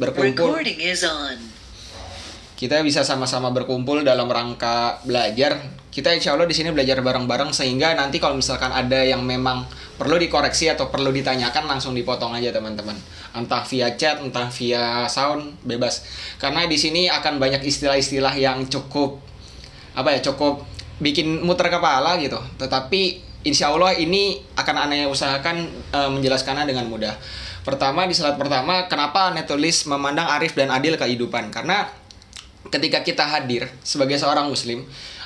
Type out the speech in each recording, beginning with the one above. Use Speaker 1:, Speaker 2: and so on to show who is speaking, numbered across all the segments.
Speaker 1: berkumpul. Kita bisa sama-sama berkumpul dalam rangka belajar. Kita insya Allah di sini belajar bareng-bareng sehingga nanti kalau misalkan ada yang memang perlu dikoreksi atau perlu ditanyakan langsung dipotong aja teman-teman. Entah via chat entah via sound bebas. Karena di sini akan banyak istilah-istilah yang cukup apa ya cukup bikin muter kepala gitu. Tetapi insya Allah ini akan aneh usahakan eh, menjelaskannya dengan mudah pertama di slide pertama kenapa Netulis memandang arif dan adil kehidupan? Karena ketika kita hadir sebagai seorang muslim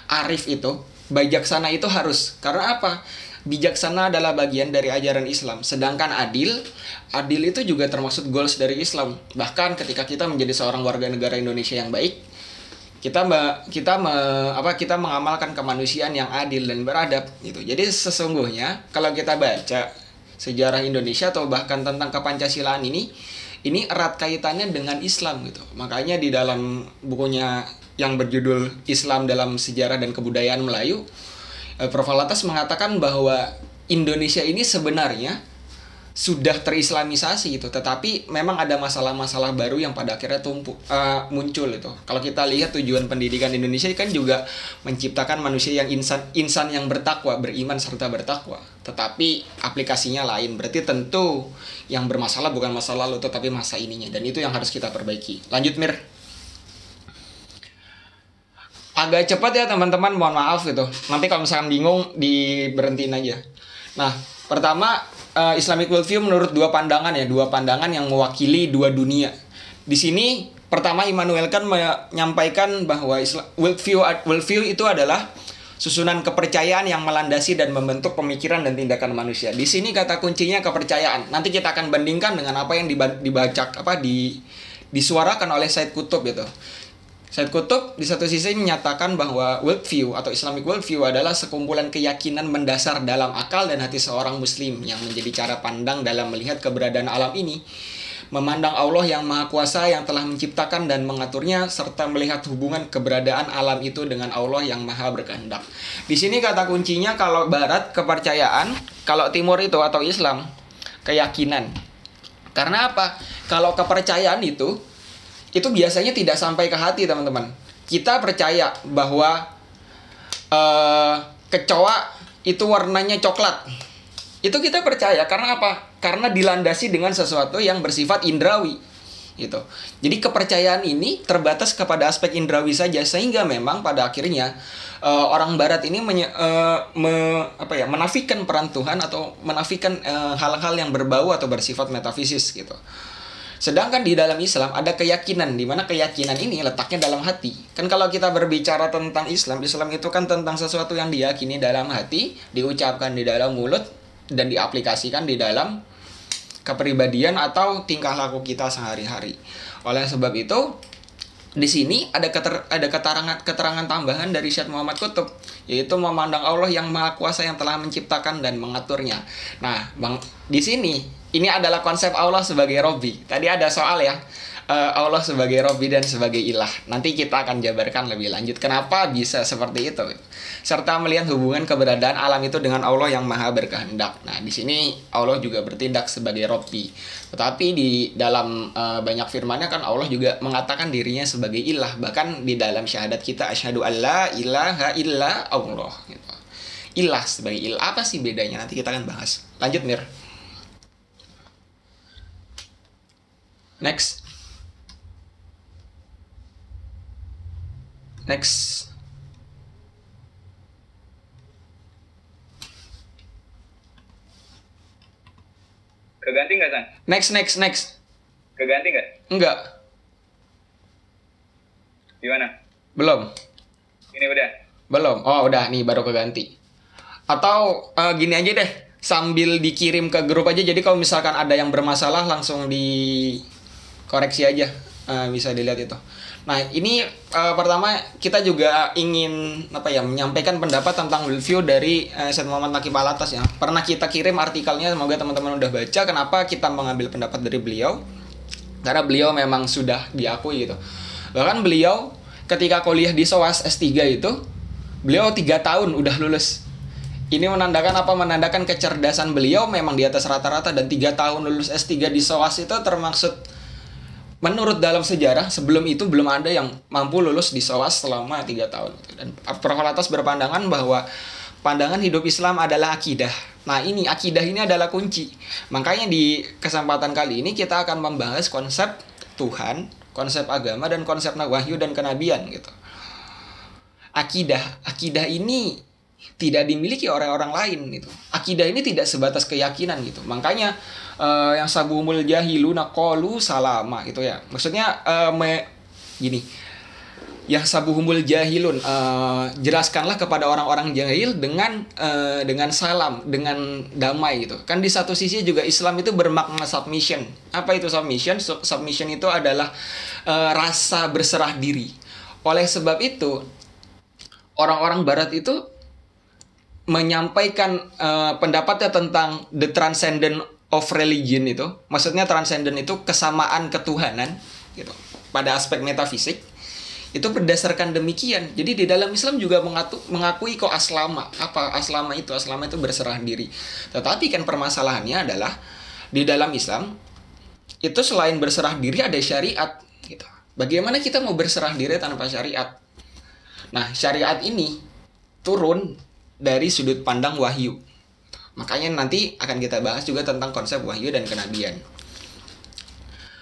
Speaker 1: arif itu bijaksana itu harus. Karena apa? Bijaksana adalah bagian dari ajaran Islam. Sedangkan adil adil itu juga termasuk goals dari Islam. Bahkan ketika kita menjadi seorang warga negara Indonesia yang baik kita me- kita me- apa kita mengamalkan kemanusiaan yang adil dan beradab gitu. Jadi sesungguhnya kalau kita baca sejarah Indonesia atau bahkan tentang kepancasilaan ini ini erat kaitannya dengan Islam gitu makanya di dalam bukunya yang berjudul Islam dalam Sejarah dan Kebudayaan Melayu eh, Prof. Alatas mengatakan bahwa Indonesia ini sebenarnya sudah terislamisasi gitu tetapi memang ada masalah-masalah baru yang pada akhirnya tumpuk eh, muncul itu. Kalau kita lihat tujuan pendidikan Indonesia kan juga menciptakan manusia yang insan insan yang bertakwa beriman serta bertakwa. Tetapi aplikasinya lain. Berarti tentu yang bermasalah bukan masa lalu tetapi masa ininya. Dan itu yang harus kita perbaiki. Lanjut Mir. Agak cepat ya teman-teman. Mohon maaf gitu nanti kalau misalkan bingung diberhentiin aja. Nah pertama eh, Islamic worldview menurut dua pandangan ya dua pandangan yang mewakili dua dunia di sini pertama Immanuel kan menyampaikan bahwa Islam, worldview worldview itu adalah susunan kepercayaan yang melandasi dan membentuk pemikiran dan tindakan manusia. Di sini kata kuncinya kepercayaan. Nanti kita akan bandingkan dengan apa yang diba- dibaca apa di disuarakan oleh Said Kutub gitu. Said Kutub di satu sisi menyatakan bahwa worldview atau Islamic worldview adalah sekumpulan keyakinan mendasar dalam akal dan hati seorang muslim yang menjadi cara pandang dalam melihat keberadaan alam ini. Memandang Allah yang maha kuasa yang telah menciptakan dan mengaturnya serta melihat hubungan keberadaan alam itu dengan Allah yang maha berkehendak. Di sini kata kuncinya kalau barat kepercayaan, kalau timur itu atau Islam keyakinan. Karena apa? Kalau kepercayaan itu itu biasanya tidak sampai ke hati teman-teman. Kita percaya bahwa eh, kecoa itu warnanya coklat. Itu kita percaya karena apa? Karena dilandasi dengan sesuatu yang bersifat indrawi gitu. Jadi kepercayaan ini terbatas kepada aspek indrawi saja sehingga memang pada akhirnya eh, orang barat ini eh, me- apa ya menafikan peran Tuhan atau menafikan hal-hal yang berbau atau bersifat metafisis gitu Sedangkan di dalam Islam ada keyakinan di mana keyakinan ini letaknya dalam hati. Kan kalau kita berbicara tentang Islam, Islam itu kan tentang sesuatu yang diyakini dalam hati, diucapkan di dalam mulut dan diaplikasikan di dalam kepribadian atau tingkah laku kita sehari-hari. Oleh sebab itu, di sini ada keter, ada keterangan keterangan tambahan dari Syed Muhammad Kutub yaitu memandang Allah yang maha kuasa yang telah menciptakan dan mengaturnya. Nah, Bang, di sini ini adalah konsep Allah sebagai Robi. Tadi ada soal ya eh, Allah sebagai Robi dan sebagai ilah. Nanti kita akan jabarkan lebih lanjut kenapa bisa seperti itu. Serta melihat hubungan keberadaan alam itu dengan Allah yang maha berkehendak. Nah, di sini Allah juga bertindak sebagai Robi. Tetapi di dalam eh, banyak firmannya kan Allah juga mengatakan dirinya sebagai ilah. Bahkan di dalam syahadat kita asyhadu alla ilaha illa Allah gitu. Ilah sebagai ilah. Apa sih bedanya? Nanti kita akan bahas. Lanjut, Mir. Next. Next.
Speaker 2: Keganti nggak, San?
Speaker 1: Next, next, next.
Speaker 2: Keganti nggak?
Speaker 1: Enggak.
Speaker 2: Gimana?
Speaker 1: Belum.
Speaker 2: Ini udah.
Speaker 1: Belum. Oh, udah nih baru keganti. Atau eh, gini aja deh, sambil dikirim ke grup aja. Jadi kalau misalkan ada yang bermasalah langsung dikoreksi aja. Eh, bisa dilihat itu. Nah, ini eh, pertama kita juga ingin apa ya menyampaikan pendapat tentang worldview dari eh, Syed Muhammad Nakib Alatas ya. Pernah kita kirim artikelnya, semoga teman-teman udah baca. Kenapa kita mengambil pendapat dari beliau? Karena beliau memang sudah diakui gitu. Bahkan beliau ketika kuliah di SOAS S3 itu, beliau tiga tahun udah lulus. Ini menandakan apa? Menandakan kecerdasan beliau memang di atas rata-rata dan tiga tahun lulus S3 di SOAS itu termaksud menurut dalam sejarah sebelum itu belum ada yang mampu lulus di SOAS selama tiga tahun dan Prof. Latas berpandangan bahwa pandangan hidup Islam adalah akidah. Nah ini akidah ini adalah kunci. Makanya di kesempatan kali ini kita akan membahas konsep Tuhan, konsep agama dan konsep wahyu dan kenabian gitu. Akidah, akidah ini tidak dimiliki orang-orang lain gitu. Akidah ini tidak sebatas keyakinan gitu. Makanya uh, yang sabumul jahiluna qalu salama gitu ya. Maksudnya uh, me, gini. Ya sabuhumul jahilun uh, jelaskanlah kepada orang-orang jahil dengan uh, dengan salam, dengan damai gitu. Kan di satu sisi juga Islam itu bermakna submission. Apa itu submission? Submission itu adalah uh, rasa berserah diri. Oleh sebab itu orang-orang barat itu menyampaikan uh, pendapatnya tentang the transcendent of religion itu, maksudnya transcendent itu kesamaan ketuhanan gitu pada aspek metafisik itu berdasarkan demikian. Jadi di dalam Islam juga mengatu, mengakui kok aslama. Apa aslama itu? Aslama itu berserah diri. Tetapi kan permasalahannya adalah di dalam Islam itu selain berserah diri ada syariat gitu. Bagaimana kita mau berserah diri tanpa syariat? Nah, syariat ini turun dari sudut pandang wahyu. Makanya nanti akan kita bahas juga tentang konsep wahyu dan kenabian.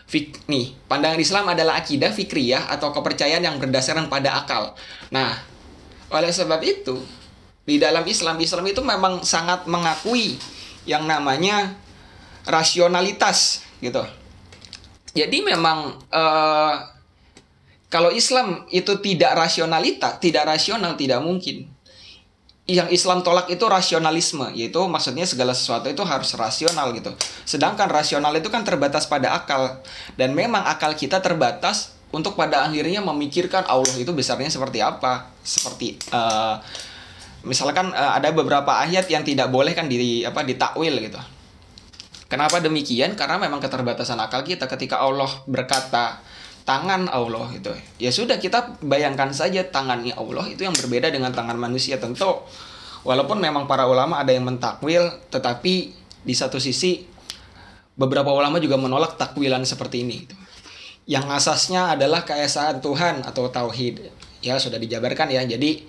Speaker 1: Fik, nih, pandangan Islam adalah akidah fikriyah atau kepercayaan yang berdasarkan pada akal. Nah, oleh sebab itu, di dalam Islam, Islam itu memang sangat mengakui yang namanya rasionalitas gitu. Jadi memang uh, kalau Islam itu tidak rasionalita, tidak rasional, tidak mungkin yang Islam tolak itu rasionalisme, yaitu maksudnya segala sesuatu itu harus rasional gitu. Sedangkan rasional itu kan terbatas pada akal dan memang akal kita terbatas untuk pada akhirnya memikirkan Allah itu besarnya seperti apa. Seperti uh, misalkan uh, ada beberapa ayat yang tidak boleh kan di apa ditakwil gitu. Kenapa demikian? Karena memang keterbatasan akal kita ketika Allah berkata tangan Allah itu. Ya sudah kita bayangkan saja tangannya Allah itu yang berbeda dengan tangan manusia tentu. Walaupun memang para ulama ada yang mentakwil tetapi di satu sisi beberapa ulama juga menolak takwilan seperti ini. Yang asasnya adalah keesaan Tuhan atau tauhid. Ya sudah dijabarkan ya. Jadi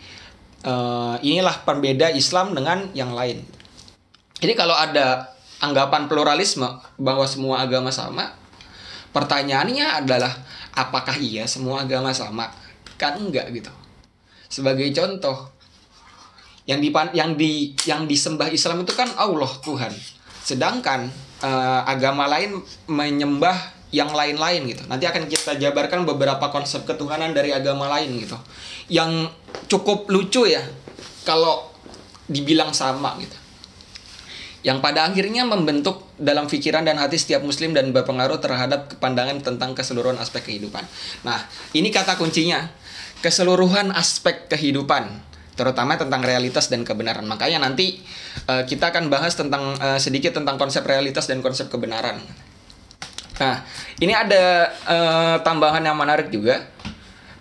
Speaker 1: uh, inilah pembeda Islam dengan yang lain. Jadi kalau ada anggapan pluralisme bahwa semua agama sama pertanyaannya adalah apakah iya semua agama sama? Kan enggak gitu. Sebagai contoh, yang di yang di yang disembah Islam itu kan Allah Tuhan. Sedangkan uh, agama lain menyembah yang lain-lain gitu. Nanti akan kita jabarkan beberapa konsep ketuhanan dari agama lain gitu. Yang cukup lucu ya kalau dibilang sama gitu yang pada akhirnya membentuk dalam pikiran dan hati setiap muslim dan berpengaruh terhadap pandangan tentang keseluruhan aspek kehidupan. Nah, ini kata kuncinya, keseluruhan aspek kehidupan, terutama tentang realitas dan kebenaran. Makanya nanti uh, kita akan bahas tentang uh, sedikit tentang konsep realitas dan konsep kebenaran. Nah, ini ada uh, tambahan yang menarik juga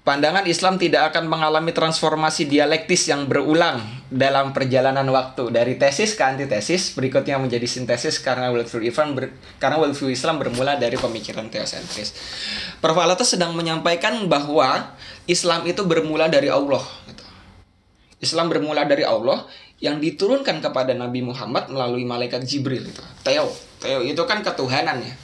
Speaker 1: Pandangan Islam tidak akan mengalami transformasi dialektis yang berulang dalam perjalanan waktu dari tesis ke antitesis berikutnya menjadi sintesis karena worldview Islam ber, karena worldview Islam bermula dari pemikiran teosentris. Prof. Alatas sedang menyampaikan bahwa Islam itu bermula dari Allah. Gitu. Islam bermula dari Allah yang diturunkan kepada Nabi Muhammad melalui malaikat Jibril itu. Teo, Teo itu kan ketuhanan ya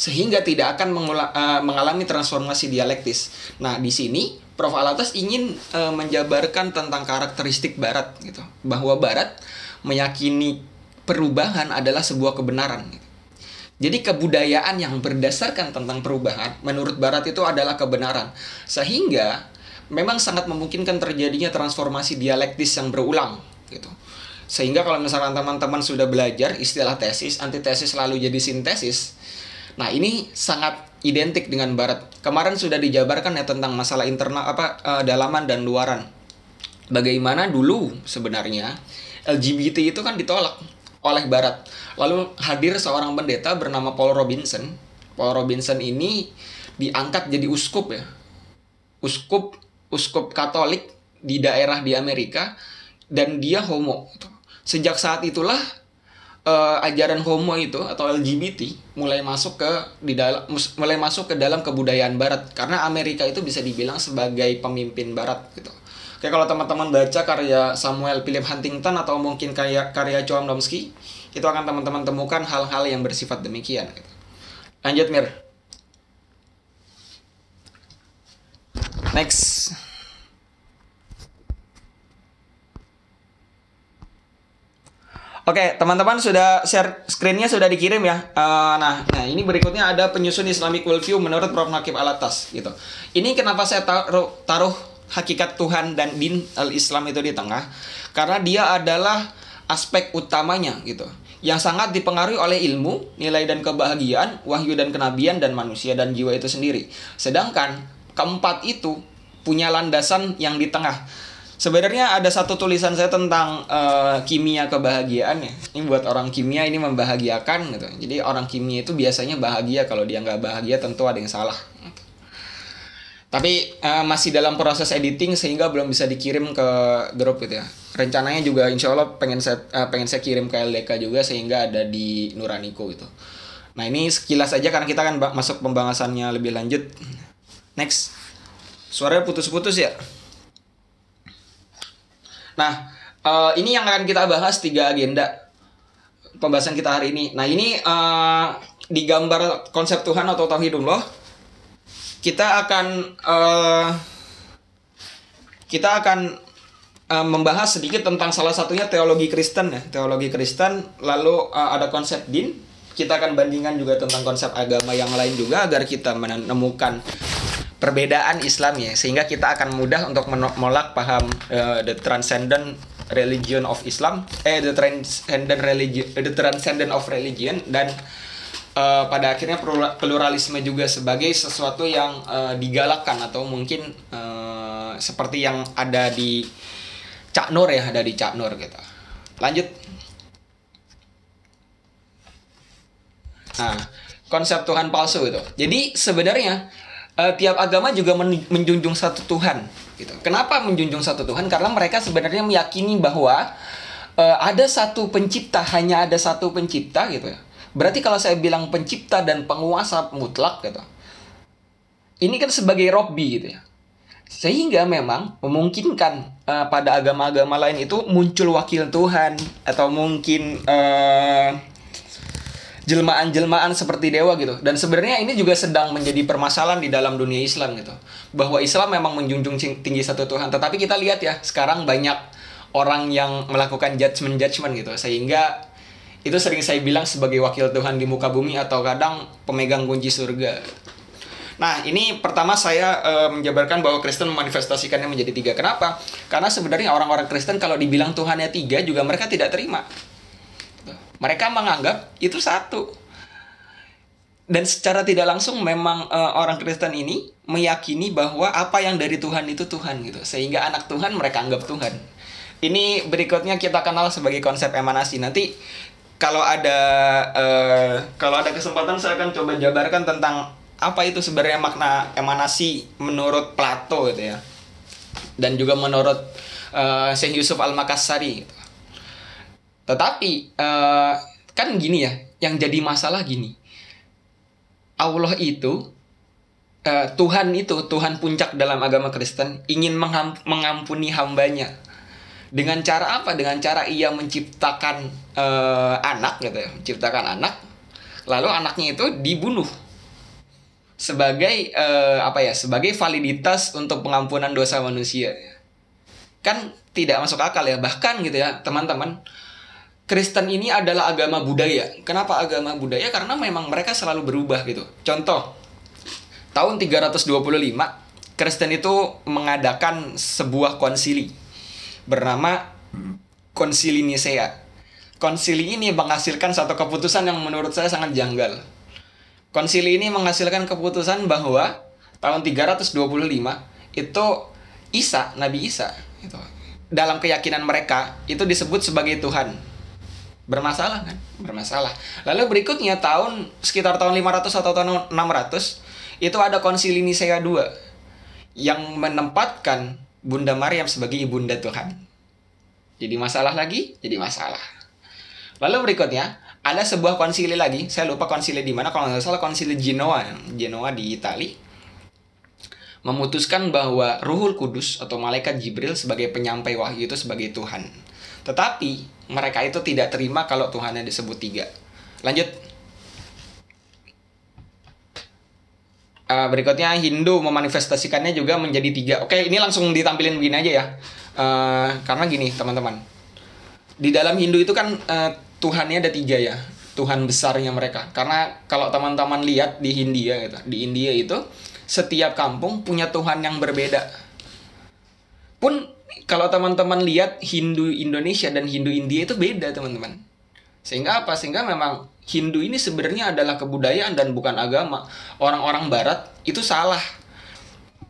Speaker 1: sehingga tidak akan uh, mengalami transformasi dialektis. Nah, di sini Prof. Alatas ingin uh, menjabarkan tentang karakteristik Barat gitu, bahwa Barat meyakini perubahan adalah sebuah kebenaran. Gitu. Jadi kebudayaan yang berdasarkan tentang perubahan menurut Barat itu adalah kebenaran, sehingga memang sangat memungkinkan terjadinya transformasi dialektis yang berulang gitu. Sehingga kalau misalkan teman-teman sudah belajar istilah tesis, antitesis lalu jadi sintesis, Nah, ini sangat identik dengan barat. Kemarin sudah dijabarkan ya tentang masalah internal apa uh, dalaman dan luaran. Bagaimana dulu sebenarnya LGBT itu kan ditolak oleh barat. Lalu hadir seorang pendeta bernama Paul Robinson. Paul Robinson ini diangkat jadi uskup ya. Uskup uskup Katolik di daerah di Amerika dan dia homo. Sejak saat itulah eh, ajaran homo itu atau LGBT mulai masuk ke di dalam mulai masuk ke dalam kebudayaan barat karena Amerika itu bisa dibilang sebagai pemimpin barat gitu. Kayak kalau teman-teman baca karya Samuel Philip Huntington atau mungkin karya karya Joam Chomsky, itu akan teman-teman temukan hal-hal yang bersifat demikian gitu. Lanjut Mir. Next. Oke, teman-teman sudah share screennya sudah dikirim ya. Eh, nah, nah ini berikutnya ada penyusun Islamic worldview menurut Prof Nakib Alatas gitu. Ini kenapa saya taruh, taruh hakikat Tuhan dan din al-Islam itu di tengah? Karena dia adalah aspek utamanya gitu. Yang sangat dipengaruhi oleh ilmu, nilai dan kebahagiaan, wahyu dan kenabian dan manusia dan jiwa itu sendiri. Sedangkan keempat itu punya landasan yang di tengah. Sebenarnya ada satu tulisan saya tentang eh, kimia kebahagiaan ya. Ini buat orang kimia ini membahagiakan gitu. Jadi orang kimia itu biasanya bahagia kalau dia nggak bahagia tentu ada yang salah. Tapi eh, masih dalam proses editing sehingga belum bisa dikirim ke grup gitu ya. Rencananya juga insya Allah pengen saya eh, pengen saya kirim ke LDK juga sehingga ada di Nuraniko gitu. Nah ini sekilas aja karena kita akan ba- masuk pembahasannya lebih lanjut. Next. Suaranya putus-putus ya. Nah, eh, ini yang akan kita bahas tiga agenda pembahasan kita hari ini. Nah, ini eh, di gambar konsep Tuhan atau Tauhidullah, kita akan eh, kita akan membahas sedikit tentang salah satunya teologi Kristen ya, teologi Kristen. Lalu eh, ada konsep din. Kita akan bandingkan juga tentang konsep agama yang lain juga agar kita menemukan perbedaan Islam ya sehingga kita akan mudah untuk menolak paham eh, the transcendent religion of Islam eh the transcendent religion the transcendent of religion dan eh, pada akhirnya plura- pluralisme juga sebagai sesuatu yang eh, digalakkan atau mungkin eh, seperti yang ada di Cak Nur ya ada di Cak Nur gitu lanjut Nah, konsep Tuhan palsu itu. Jadi sebenarnya eh, tiap agama juga men- menjunjung satu Tuhan. Gitu. Kenapa menjunjung satu Tuhan? Karena mereka sebenarnya meyakini bahwa eh, ada satu pencipta, hanya ada satu pencipta gitu ya. Berarti kalau saya bilang pencipta dan penguasa mutlak gitu. Ini kan sebagai Robbi gitu ya. Sehingga memang memungkinkan eh, pada agama-agama lain itu muncul wakil Tuhan atau mungkin eh, jelmaan-jelmaan seperti dewa gitu. Dan sebenarnya ini juga sedang menjadi permasalahan di dalam dunia Islam gitu. Bahwa Islam memang menjunjung tinggi satu Tuhan, tetapi kita lihat ya, sekarang banyak orang yang melakukan judgment-judgment gitu. Sehingga itu sering saya bilang sebagai wakil Tuhan di muka bumi atau kadang pemegang kunci surga. Nah, ini pertama saya eh, menjabarkan bahwa Kristen memanifestasikannya menjadi tiga. Kenapa? Karena sebenarnya orang-orang Kristen kalau dibilang Tuhannya tiga juga mereka tidak terima. Mereka menganggap itu satu. Dan secara tidak langsung memang eh, orang Kristen ini meyakini bahwa apa yang dari Tuhan itu Tuhan gitu. Sehingga anak Tuhan mereka anggap Tuhan. Ini berikutnya kita kenal sebagai konsep emanasi. Nanti kalau ada eh, kalau ada kesempatan saya akan coba jabarkan tentang apa itu sebenarnya makna emanasi menurut Plato gitu ya. Dan juga menurut eh, Syekh Yusuf Al-Makassari gitu. Tetapi eh, kan gini ya, yang jadi masalah gini. Allah itu eh, Tuhan itu Tuhan puncak dalam agama Kristen ingin mengampuni hambanya dengan cara apa? Dengan cara ia menciptakan eh, anak gitu ya, menciptakan anak, lalu anaknya itu dibunuh sebagai eh, apa ya? Sebagai validitas untuk pengampunan dosa manusia. Kan tidak masuk akal ya, bahkan gitu ya, teman-teman. Kristen ini adalah agama budaya. Kenapa agama budaya? Karena memang mereka selalu berubah gitu. Contoh, tahun 325 Kristen itu mengadakan sebuah konsili bernama Konsili Nisea. Konsili ini menghasilkan satu keputusan yang menurut saya sangat janggal. Konsili ini menghasilkan keputusan bahwa tahun 325 itu Isa, Nabi Isa, itu dalam keyakinan mereka itu disebut sebagai Tuhan bermasalah kan? Bermasalah. Lalu berikutnya tahun sekitar tahun 500 atau tahun 600 itu ada konsili Nisea II yang menempatkan Bunda Maryam sebagai ibunda Tuhan. Jadi masalah lagi? Jadi masalah. Lalu berikutnya ada sebuah konsili lagi, saya lupa konsili di mana. Kalau nggak salah konsili Genoa, Genoa di Itali. Memutuskan bahwa Ruhul Kudus atau malaikat Jibril sebagai penyampai wahyu itu sebagai Tuhan. Tetapi mereka itu tidak terima kalau Tuhannya disebut tiga. Lanjut. Uh, berikutnya Hindu memanifestasikannya juga menjadi tiga. Oke, ini langsung ditampilin begini aja ya. Uh, karena gini teman-teman, di dalam Hindu itu kan uh, Tuhannya ada tiga ya Tuhan besarnya mereka karena kalau teman-teman lihat di India gitu di India itu setiap kampung punya Tuhan yang berbeda pun kalau teman-teman lihat Hindu Indonesia dan Hindu India itu beda teman-teman sehingga apa sehingga memang Hindu ini sebenarnya adalah kebudayaan dan bukan agama orang-orang Barat itu salah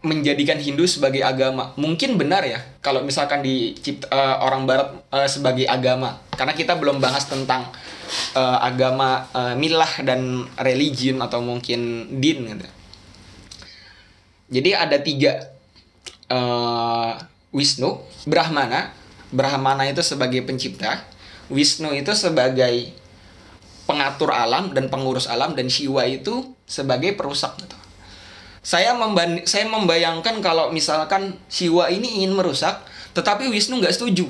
Speaker 1: menjadikan Hindu sebagai agama. Mungkin benar ya kalau misalkan di uh, orang barat uh, sebagai agama. Karena kita belum bahas tentang uh, agama uh, milah dan religion atau mungkin din gitu. Jadi ada tiga uh, Wisnu, Brahmana. Brahmana itu sebagai pencipta, Wisnu itu sebagai pengatur alam dan pengurus alam dan Shiva itu sebagai perusak gitu saya saya membayangkan kalau misalkan Siwa ini ingin merusak, tetapi Wisnu nggak setuju,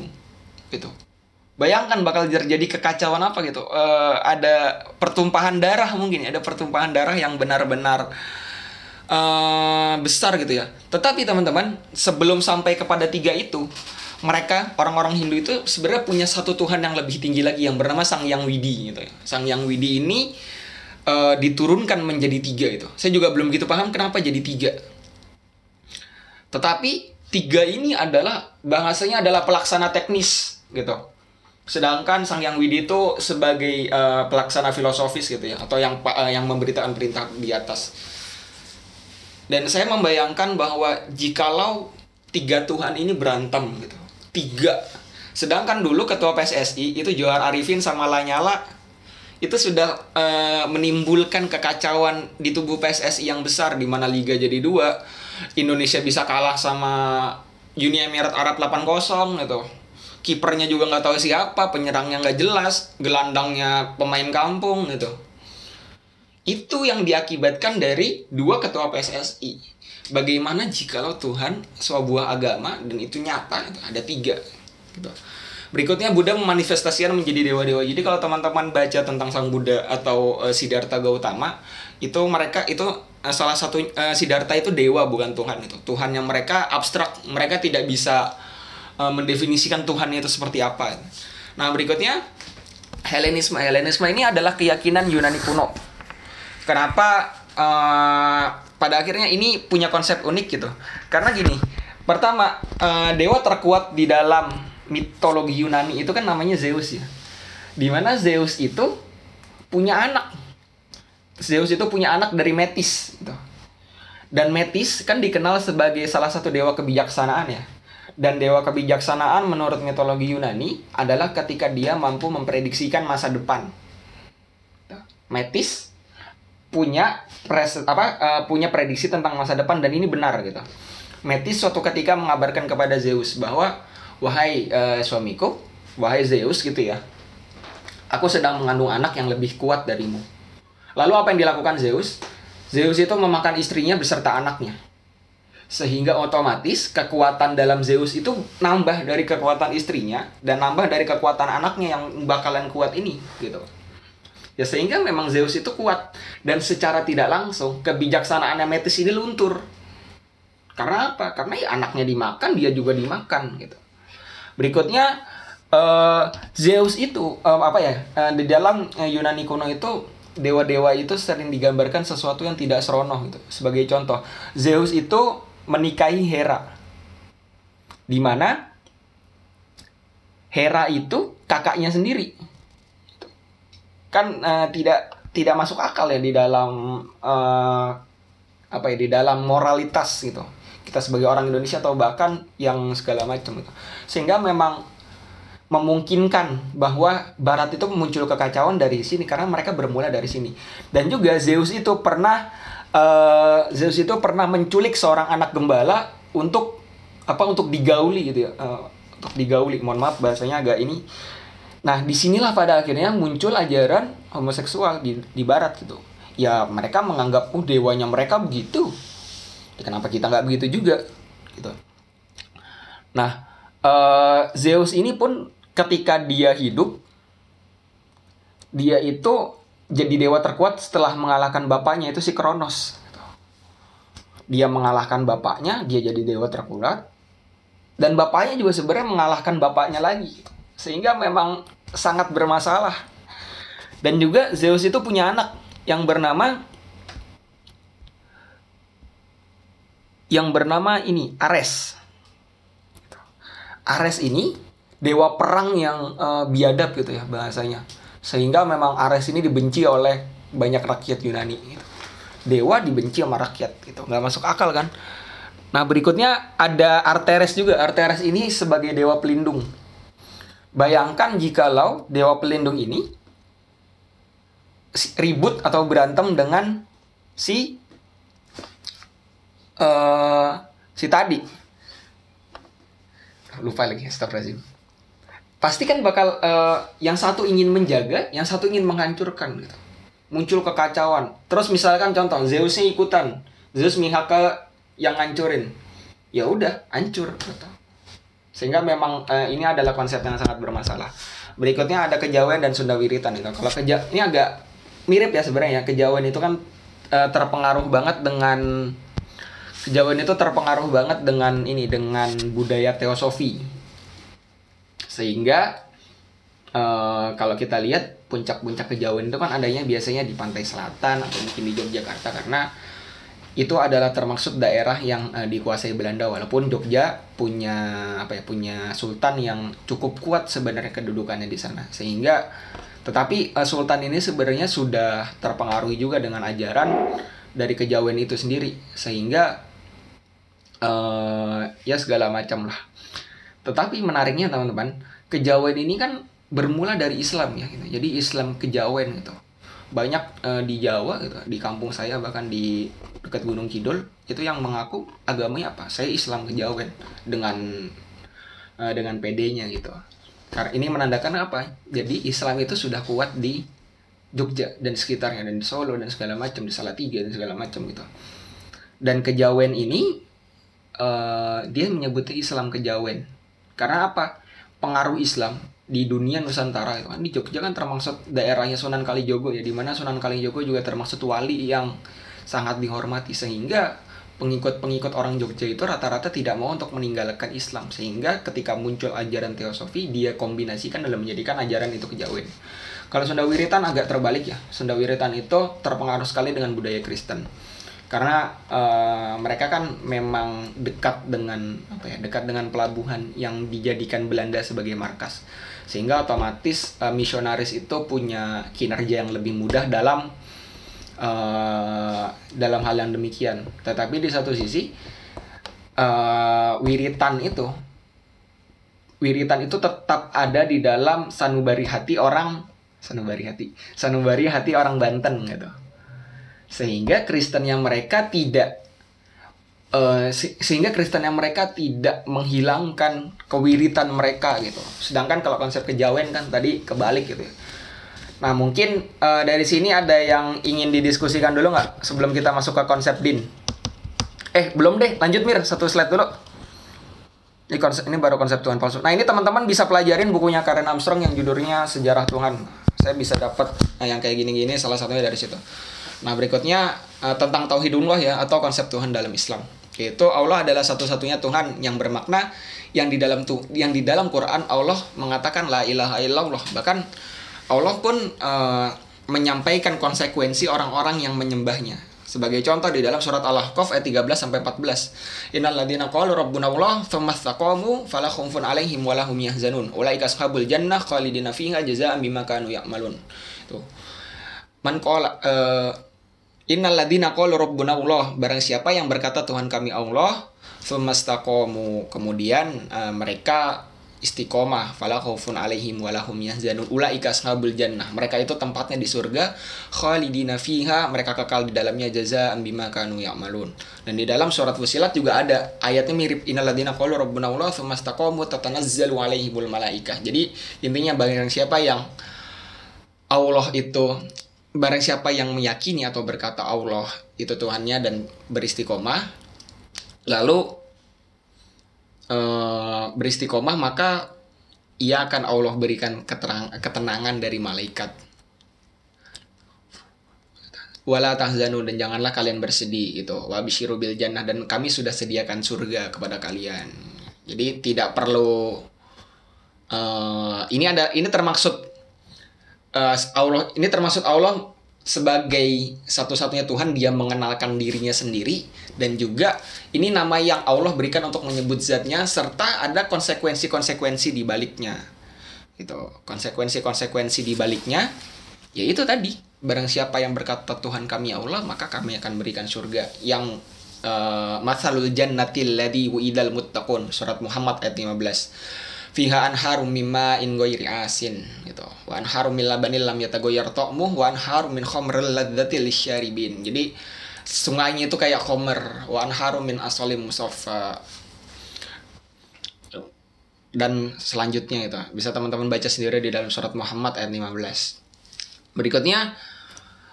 Speaker 1: gitu. Bayangkan bakal terjadi kekacauan apa gitu. Uh, ada pertumpahan darah mungkin, ada pertumpahan darah yang benar-benar uh, besar gitu ya. Tetapi teman-teman, sebelum sampai kepada tiga itu, mereka orang-orang Hindu itu sebenarnya punya satu Tuhan yang lebih tinggi lagi yang bernama Sang Yang Widi gitu ya. Sang Yang Widi ini uh, diturunkan menjadi tiga itu. Saya juga belum gitu paham kenapa jadi tiga. Tetapi tiga ini adalah bahasanya adalah pelaksana teknis gitu. Sedangkan Sang Yang Widi itu sebagai uh, pelaksana filosofis gitu ya atau yang uh, yang memberitakan perintah di atas. Dan saya membayangkan bahwa jikalau tiga Tuhan ini berantem gitu. Tiga. Sedangkan dulu ketua PSSI itu Johar Arifin sama Lanyala itu sudah uh, menimbulkan kekacauan di tubuh PSSI yang besar di mana liga jadi dua Indonesia bisa kalah sama Uni Emirat Arab 8-0 gitu kipernya juga nggak tahu siapa penyerangnya nggak jelas gelandangnya pemain kampung gitu itu yang diakibatkan dari dua ketua PSSI bagaimana jikalau Tuhan sebuah agama dan itu nyata gitu. ada tiga gitu Berikutnya Buddha memanifestasikan menjadi dewa-dewa. Jadi kalau teman-teman baca tentang Sang Buddha atau uh, Siddhartha Gautama, itu mereka itu uh, salah satu uh, Siddhartha itu dewa bukan Tuhan itu. Tuhan yang mereka abstrak, mereka tidak bisa uh, mendefinisikan Tuhan itu seperti apa. Nah, berikutnya Helenisme. Helenisme ini adalah keyakinan Yunani kuno. Kenapa uh, pada akhirnya ini punya konsep unik gitu? Karena gini, pertama uh, dewa terkuat di dalam mitologi Yunani itu kan namanya Zeus ya. Di mana Zeus itu punya anak. Zeus itu punya anak dari Metis gitu. Dan Metis kan dikenal sebagai salah satu dewa kebijaksanaan ya. Dan dewa kebijaksanaan menurut mitologi Yunani adalah ketika dia mampu memprediksikan masa depan. Metis punya pres apa uh, punya prediksi tentang masa depan dan ini benar gitu. Metis suatu ketika mengabarkan kepada Zeus bahwa wahai uh, suamiku, wahai Zeus gitu ya, aku sedang mengandung anak yang lebih kuat darimu. Lalu apa yang dilakukan Zeus? Zeus itu memakan istrinya beserta anaknya. Sehingga otomatis kekuatan dalam Zeus itu nambah dari kekuatan istrinya dan nambah dari kekuatan anaknya yang bakalan kuat ini gitu. Ya sehingga memang Zeus itu kuat dan secara tidak langsung kebijaksanaan Metis ini luntur. Karena apa? Karena ya anaknya dimakan, dia juga dimakan gitu. Berikutnya uh, Zeus itu uh, apa ya uh, di dalam Yunani kuno itu dewa-dewa itu sering digambarkan sesuatu yang tidak serono gitu. Sebagai contoh, Zeus itu menikahi Hera. Di mana Hera itu kakaknya sendiri. Kan uh, tidak tidak masuk akal ya di dalam uh, apa ya di dalam moralitas gitu. Kita sebagai orang Indonesia atau bahkan yang segala macam itu sehingga memang memungkinkan bahwa Barat itu muncul kekacauan dari sini karena mereka bermula dari sini. Dan juga Zeus itu pernah uh, Zeus itu pernah menculik seorang anak gembala untuk apa untuk digauli gitu ya. Uh, untuk digauli. Mohon maaf bahasanya agak ini Nah, di sinilah pada akhirnya muncul ajaran homoseksual di, di barat gitu. Ya mereka menganggap, oh dewanya mereka begitu. Ya, kenapa kita nggak begitu juga? Gitu. Nah, eh, Zeus ini pun ketika dia hidup, dia itu jadi dewa terkuat setelah mengalahkan bapaknya itu si Kronos. Dia mengalahkan bapaknya, dia jadi dewa terkuat. Dan bapaknya juga sebenarnya mengalahkan bapaknya lagi. gitu. Sehingga memang sangat bermasalah. Dan juga Zeus itu punya anak yang bernama yang bernama ini Ares. Ares ini dewa perang yang eh, biadab gitu ya bahasanya. Sehingga memang Ares ini dibenci oleh banyak rakyat Yunani. gitu. Dewa dibenci sama rakyat gitu, nggak masuk akal kan? Nah berikutnya ada Arteres juga. Arteres ini sebagai dewa pelindung. Bayangkan jikalau dewa pelindung ini ribut atau berantem dengan si eh si tadi. Lupa lagi, astagfirullahaladzim. Pasti kan bakal eh, yang satu ingin menjaga, yang satu ingin menghancurkan gitu. Muncul kekacauan. Terus misalkan contoh Zeusnya ikutan. Zeus mihak ke yang ngancurin. Ya udah, hancur gitu. Sehingga memang eh, ini adalah konsep yang sangat bermasalah. Berikutnya ada kejawen dan Sunda Wiritan itu. Kalau keja ini agak mirip ya sebenarnya ya. Kejawen itu kan eh, terpengaruh banget dengan kejawen itu terpengaruh banget dengan ini dengan budaya teosofi. Sehingga eh, kalau kita lihat puncak-puncak kejawen itu kan adanya biasanya di pantai selatan atau mungkin di Yogyakarta karena itu adalah termasuk daerah yang eh, dikuasai Belanda. Walaupun Jogja punya apa ya punya sultan yang cukup kuat sebenarnya kedudukannya di sana. Sehingga tetapi eh, sultan ini sebenarnya sudah terpengaruhi juga dengan ajaran dari kejawen itu sendiri. Sehingga eh ya segala macam lah. Tetapi menariknya teman-teman kejawen ini kan bermula dari Islam ya gitu. jadi Islam kejawen gitu banyak eh, di Jawa gitu di kampung saya bahkan di dekat Gunung Kidul itu yang mengaku agamanya apa? Saya Islam kejawen dengan eh, dengan PD-nya gitu. Karena ini menandakan apa? Jadi Islam itu sudah kuat di Jogja dan sekitarnya dan di Solo dan segala macam di Salatiga dan segala macam gitu. Dan kejawen ini eh, dia menyebutnya Islam kejawen. Karena apa? Pengaruh Islam di dunia Nusantara itu kan di Jogja kan termasuk daerahnya Sunan Kalijogo ya di mana Sunan Kalijogo juga termasuk wali yang sangat dihormati sehingga pengikut-pengikut orang Jogja itu rata-rata tidak mau untuk meninggalkan Islam sehingga ketika muncul ajaran teosofi dia kombinasikan dalam menjadikan ajaran itu kejawen. Kalau Sunda Wiritan agak terbalik ya. Sunda Wiritan itu terpengaruh sekali dengan budaya Kristen. Karena eh, mereka kan memang dekat dengan apa ya, dekat dengan pelabuhan yang dijadikan Belanda sebagai markas. Sehingga otomatis eh, misionaris itu punya kinerja yang lebih mudah dalam eh, dalam hal yang demikian. Tetapi di satu sisi eh, wiritan itu wiritan itu tetap ada di dalam sanubari hati orang sanubari hati sanubari hati orang Banten gitu sehingga Kristen yang mereka tidak eh, se- sehingga Kristen yang mereka tidak menghilangkan kewiritan mereka gitu sedangkan kalau konsep kejawen kan tadi kebalik gitu ya. nah mungkin eh, dari sini ada yang ingin didiskusikan dulu nggak sebelum kita masuk ke konsep din eh belum deh lanjut mir satu slide dulu ini konsep ini baru konsep Tuhan palsu. Nah ini teman-teman bisa pelajarin bukunya Karen Armstrong yang judulnya Sejarah Tuhan. Saya bisa dapat nah, yang kayak gini-gini salah satunya dari situ. Nah berikutnya eh, tentang tauhidullah ya atau konsep Tuhan dalam Islam. Yaitu Allah adalah satu-satunya Tuhan yang bermakna yang di dalam tuh yang di dalam Quran Allah mengatakan la ilaha illallah. Bahkan Allah pun eh, menyampaikan konsekuensi orang-orang yang menyembahnya. Sebagai contoh di dalam surat Al-Ahqaf ayat 13 sampai 14. Innal ladzina qalu rabbuna Allah tsumma istaqamu fala khaufun alaihim wa lahum yahzanun. Ulaika ashabul jannah khalidina fiha jazaa'an bima kanu ya'malun. Tuh. Man qala eh, Innal ladzina qalu rabbuna Allah. Barang siapa yang berkata Tuhan kami Allah tsumma istaqamu kemudian eh, mereka istiqomah. Fala khaufun alaihim walahum yahzanun. Ulaika ashabul jannah. Mereka itu tempatnya di surga. Khalidina fiha. Mereka kekal di dalamnya jazaa'an bima kanu ya'malun. Dan di dalam surat fusilat juga ada ayatnya mirip. Innalladzina qalu rabbuna Allah tsumma tatanazzalu alaihimul malaikah. Jadi intinya barang siapa yang Allah itu barang siapa yang meyakini atau berkata Allah itu Tuhannya dan beristiqomah lalu eh, beristiqomah maka ia akan Allah berikan keterang, ketenangan dari malaikat. Wala tahzanu dan janganlah kalian bersedih gitu. Wabishiru bil jannah dan kami sudah sediakan surga kepada kalian. Jadi tidak perlu eh, ini ada ini termaksud eh, Allah ini termasuk Allah sebagai satu-satunya Tuhan dia mengenalkan dirinya sendiri. Dan juga ini nama yang Allah berikan untuk menyebut zatnya serta ada konsekuensi-konsekuensi di baliknya. Gitu. Konsekuensi-konsekuensi di baliknya yaitu tadi. Barang siapa yang berkata Tuhan kami Allah maka kami akan berikan surga. Yang uh, masalul jannatil ladzi wa'idal muttaqun surat Muhammad ayat 15 fiha anharum mimma in ghairi asin gitu. Wa anharum min labanil lam yatagoyar ta'muh wa anharum min khamril ladzati lisyaribin jadi sungainya itu kayak khamr wa anharum min asalim musaffa dan selanjutnya itu bisa teman-teman baca sendiri di dalam surat Muhammad ayat 15 berikutnya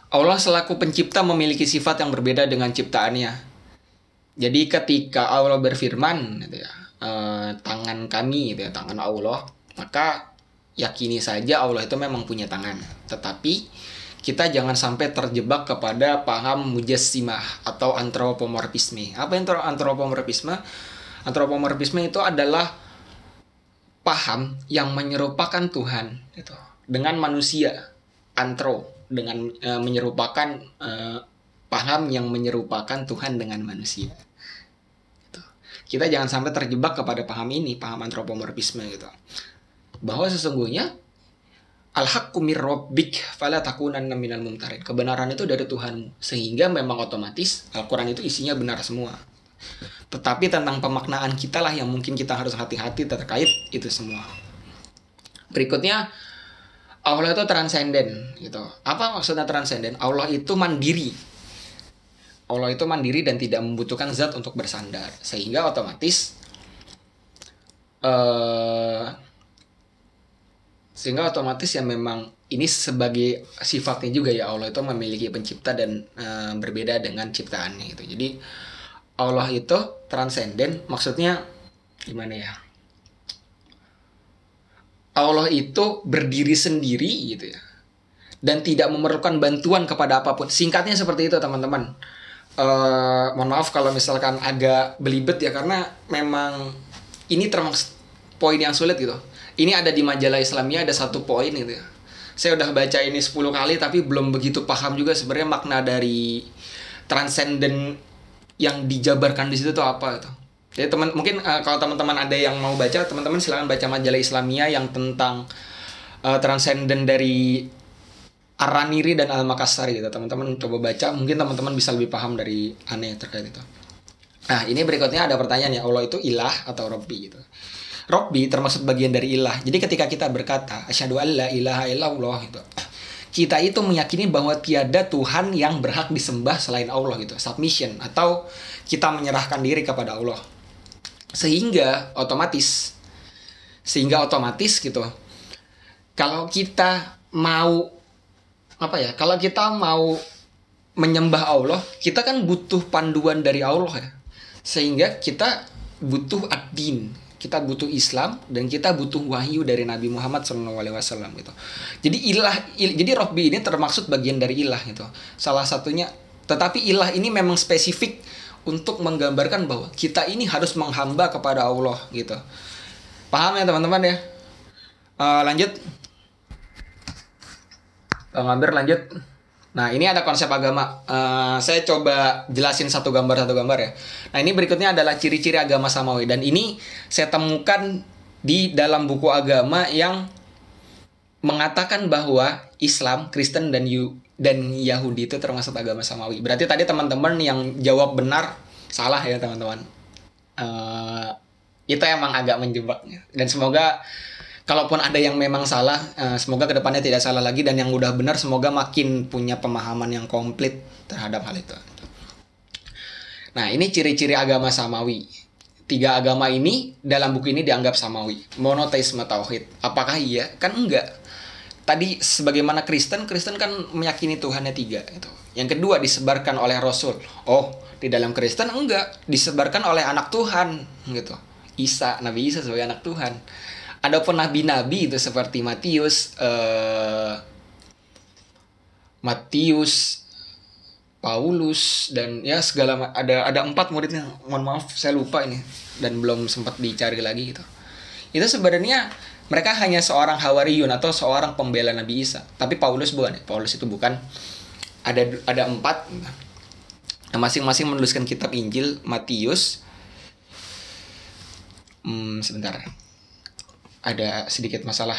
Speaker 1: Allah selaku pencipta memiliki sifat yang berbeda dengan ciptaannya. Jadi ketika Allah berfirman gitu ya eh, tangan kami gitu ya tangan Allah maka yakini saja Allah itu memang punya tangan. Tetapi kita jangan sampai terjebak kepada paham mujassimah atau antropomorfisme. Apa yang antropomorfisme? Antropomorfisme itu adalah paham yang menyerupakan Tuhan gitu. Dengan manusia antro dengan eh, menyerupakan eh, paham yang menyerupakan Tuhan dengan manusia kita jangan sampai terjebak kepada paham ini, paham antropomorfisme gitu. Bahwa sesungguhnya al-haqqu mir rabbik fala takunanna minal mumtarin. Kebenaran itu dari Tuhan sehingga memang otomatis Al-Qur'an itu isinya benar semua. Tetapi tentang pemaknaan kita lah yang mungkin kita harus hati-hati terkait itu semua. Berikutnya Allah itu transenden gitu. Apa maksudnya transenden? Allah itu mandiri Allah itu mandiri dan tidak membutuhkan zat untuk bersandar. Sehingga otomatis uh, sehingga otomatis ya memang ini sebagai sifatnya juga ya Allah itu memiliki pencipta dan uh, berbeda dengan ciptaannya gitu. Jadi Allah itu transenden maksudnya gimana ya? Allah itu berdiri sendiri gitu ya. Dan tidak memerlukan bantuan kepada apa pun. Singkatnya seperti itu teman-teman uh, mohon maaf kalau misalkan agak belibet ya karena memang ini termasuk poin yang sulit gitu. Ini ada di majalah Islamia ada satu poin gitu ya. Saya udah baca ini 10 kali tapi belum begitu paham juga sebenarnya makna dari transcendent yang dijabarkan di situ tuh apa itu. Jadi teman mungkin uh, kalau teman-teman ada yang mau baca, teman-teman silakan baca majalah Islamia yang tentang uh, transcendent dari Araniri dan Al Makassari gitu. Teman-teman coba baca mungkin teman-teman bisa lebih paham dari aneh terkait itu. Nah ini berikutnya ada pertanyaan ya. Allah itu ilah atau Robbi gitu. Robbi termasuk bagian dari ilah. Jadi ketika kita berkata asyhadu alla ilaha illallah gitu. Kita itu meyakini bahwa tiada Tuhan yang berhak disembah selain Allah gitu. Submission. Atau kita menyerahkan diri kepada Allah. Sehingga otomatis sehingga otomatis gitu kalau kita mau apa ya kalau kita mau menyembah Allah kita kan butuh panduan dari Allah ya. Sehingga kita butuh ad-din kita butuh Islam dan kita butuh wahyu dari Nabi Muhammad SAW gitu. Jadi ilah il, jadi Robbi ini termaksud bagian dari ilah gitu. Salah satunya tetapi ilah ini memang spesifik untuk menggambarkan bahwa kita ini harus menghamba kepada Allah gitu. Paham ya teman-teman ya? Uh, lanjut ngambil lanjut Nah ini ada konsep agama. Uh, saya coba jelasin satu gambar satu gambar ya. Nah ini berikutnya adalah ciri-ciri agama samawi dan ini saya temukan di dalam buku agama yang mengatakan bahwa Islam, Kristen dan Yu dan Yahudi itu termasuk agama samawi. Berarti tadi teman-teman yang jawab benar salah ya teman-teman. Uh, itu emang agak menjebak dan semoga kalaupun ada yang memang salah eh, semoga ke depannya tidak salah lagi dan yang udah benar semoga makin punya pemahaman yang komplit terhadap hal itu. Nah ini ciri-ciri agama samawi. Tiga agama ini dalam buku ini dianggap samawi. Monoteisme tauhid. Apakah iya? Kan enggak. Tadi sebagaimana Kristen Kristen kan meyakini Tuhannya tiga itu yang kedua disebarkan oleh Rasul. Oh di dalam Kristen enggak. Disebarkan oleh anak Tuhan gitu. Isa Nabi Isa sebagai anak Tuhan adapun nabi-nabi itu seperti Matius eh, Matius Paulus dan ya segala ada ada empat muridnya. Mohon maaf saya lupa ini dan belum sempat dicari lagi gitu. Itu sebenarnya mereka hanya seorang hawariyun atau seorang pembela Nabi Isa. Tapi Paulus bukan ya? Paulus itu bukan. Ada ada empat. Nah, masing-masing menuliskan kitab Injil Matius. Hmm, sebentar ada sedikit masalah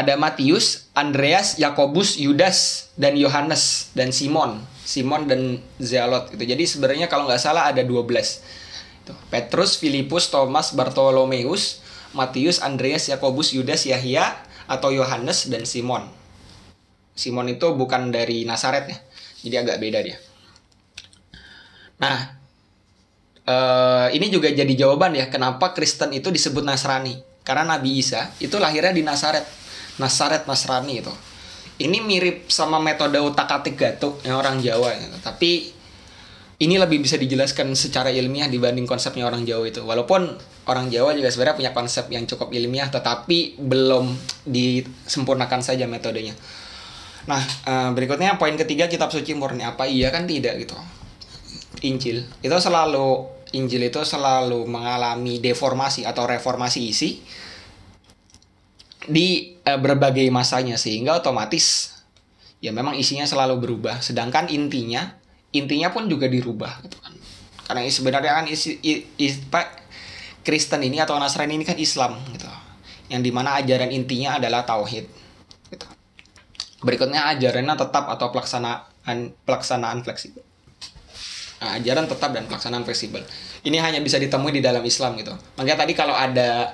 Speaker 1: ada Matius, Andreas, Yakobus, Yudas, dan Yohanes dan Simon, Simon dan Zealot gitu. Jadi sebenarnya kalau nggak salah ada 12. Tuh, Petrus, Filipus, Thomas, Bartolomeus, Matius, Andreas, Yakobus, Yudas, Yahya atau Yohanes dan Simon. Simon itu bukan dari Nazaret ya. Jadi agak beda dia. Nah, eh, ini juga jadi jawaban ya kenapa Kristen itu disebut Nasrani. Karena Nabi Isa itu lahirnya di Nazaret. Nazaret Nasrani itu. Ini mirip sama metode utak-atik gatuk yang orang Jawa gitu. Tapi ini lebih bisa dijelaskan secara ilmiah dibanding konsepnya orang Jawa itu. Walaupun orang Jawa juga sebenarnya punya konsep yang cukup ilmiah tetapi belum disempurnakan saja metodenya. Nah, eh, berikutnya poin ketiga kitab suci murni apa iya kan tidak gitu. Injil itu selalu Injil itu selalu mengalami deformasi atau reformasi isi di eh, berbagai masanya sehingga otomatis ya memang isinya selalu berubah sedangkan intinya intinya pun juga dirubah gitu kan karena sebenarnya kan isi, i- i- apa, Kristen ini atau Nasrani ini kan Islam gitu yang di mana ajaran intinya adalah tauhid gitu. berikutnya ajarannya tetap atau pelaksanaan pelaksanaan fleksibel Nah, ajaran tetap dan pelaksanaan fleksibel. Ini hanya bisa ditemui di dalam Islam gitu. Makanya tadi kalau ada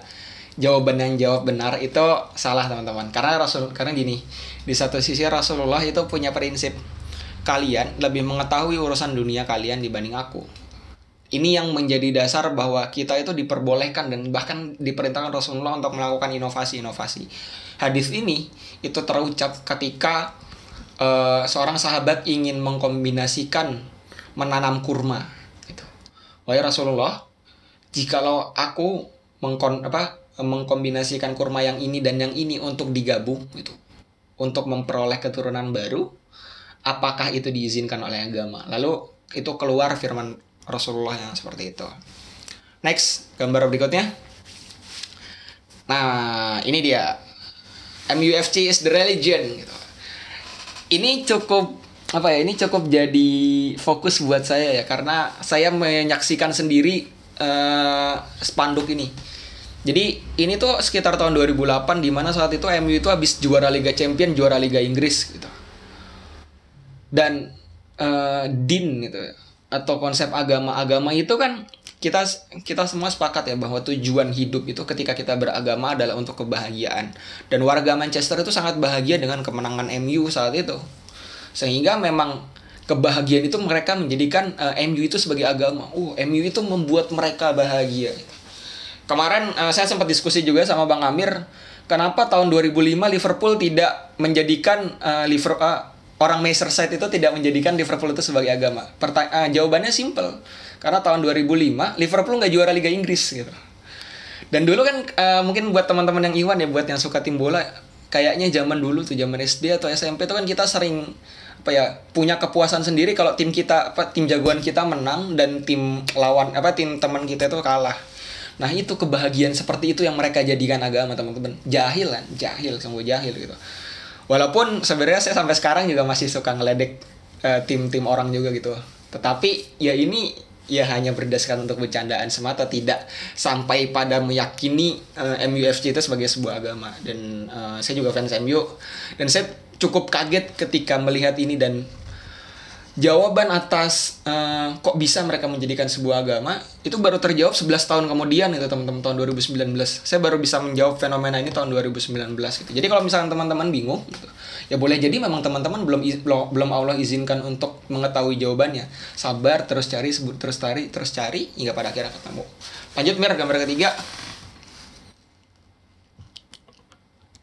Speaker 1: jawaban yang jawab benar itu salah teman-teman. Karena Rasul karena gini, di satu sisi Rasulullah itu punya prinsip kalian lebih mengetahui urusan dunia kalian dibanding aku. Ini yang menjadi dasar bahwa kita itu diperbolehkan dan bahkan diperintahkan Rasulullah untuk melakukan inovasi-inovasi. Hadis ini itu terucap ketika eh, seorang sahabat ingin mengkombinasikan menanam kurma gitu. Wahai Rasulullah, jikalau aku mengkon apa mengkombinasikan kurma yang ini dan yang ini untuk digabung gitu. Untuk memperoleh keturunan baru, apakah itu diizinkan oleh agama? Lalu itu keluar firman Rasulullah yang seperti itu. Next, gambar berikutnya. Nah, ini dia. MUFC is the religion gitu. Ini cukup apa ya? Ini cukup jadi fokus buat saya ya karena saya menyaksikan sendiri eh, spanduk ini. Jadi ini tuh sekitar tahun 2008 di mana saat itu MU itu habis juara Liga Champion, juara Liga Inggris gitu. Dan eh, din gitu atau konsep agama-agama itu kan kita kita semua sepakat ya bahwa tujuan hidup itu ketika kita beragama adalah untuk kebahagiaan. Dan warga Manchester itu sangat bahagia dengan kemenangan MU saat itu. Sehingga memang kebahagiaan itu mereka menjadikan eh, MU itu sebagai agama. Uh, MU itu membuat mereka bahagia. Kemarin eh, saya sempat diskusi juga sama Bang Amir, kenapa tahun 2005 Liverpool tidak menjadikan eh, Liverpool orang Merseyside itu tidak menjadikan Liverpool itu sebagai agama? Eh, jawabannya simple. Karena tahun 2005 Liverpool nggak juara Liga Inggris gitu. Dan dulu kan eh, mungkin buat teman-teman yang Iwan ya buat yang suka tim bola kayaknya zaman dulu tuh zaman SD atau SMP itu kan kita sering apa ya punya kepuasan sendiri kalau tim kita apa tim jagoan kita menang dan tim lawan apa tim teman kita itu kalah. Nah itu kebahagiaan seperti itu yang mereka jadikan agama teman-teman. Jahil kan, jahil sungguh jahil gitu. Walaupun sebenarnya saya sampai sekarang juga masih suka ngeledek eh, tim-tim orang juga gitu. Tetapi ya ini ya hanya berdasarkan untuk bercandaan semata tidak sampai pada meyakini uh, MUFC itu sebagai sebuah agama dan uh, saya juga fans MU dan saya cukup kaget ketika melihat ini dan jawaban atas uh, kok bisa mereka menjadikan sebuah agama itu baru terjawab 11 tahun kemudian itu teman-teman tahun 2019 saya baru bisa menjawab fenomena ini tahun 2019 gitu. Jadi kalau misalnya teman-teman bingung gitu ya boleh jadi memang teman-teman belum belum Allah izinkan untuk mengetahui jawabannya. Sabar terus cari sebut terus cari terus cari hingga pada akhirnya ketemu. Lanjut mir gambar ketiga.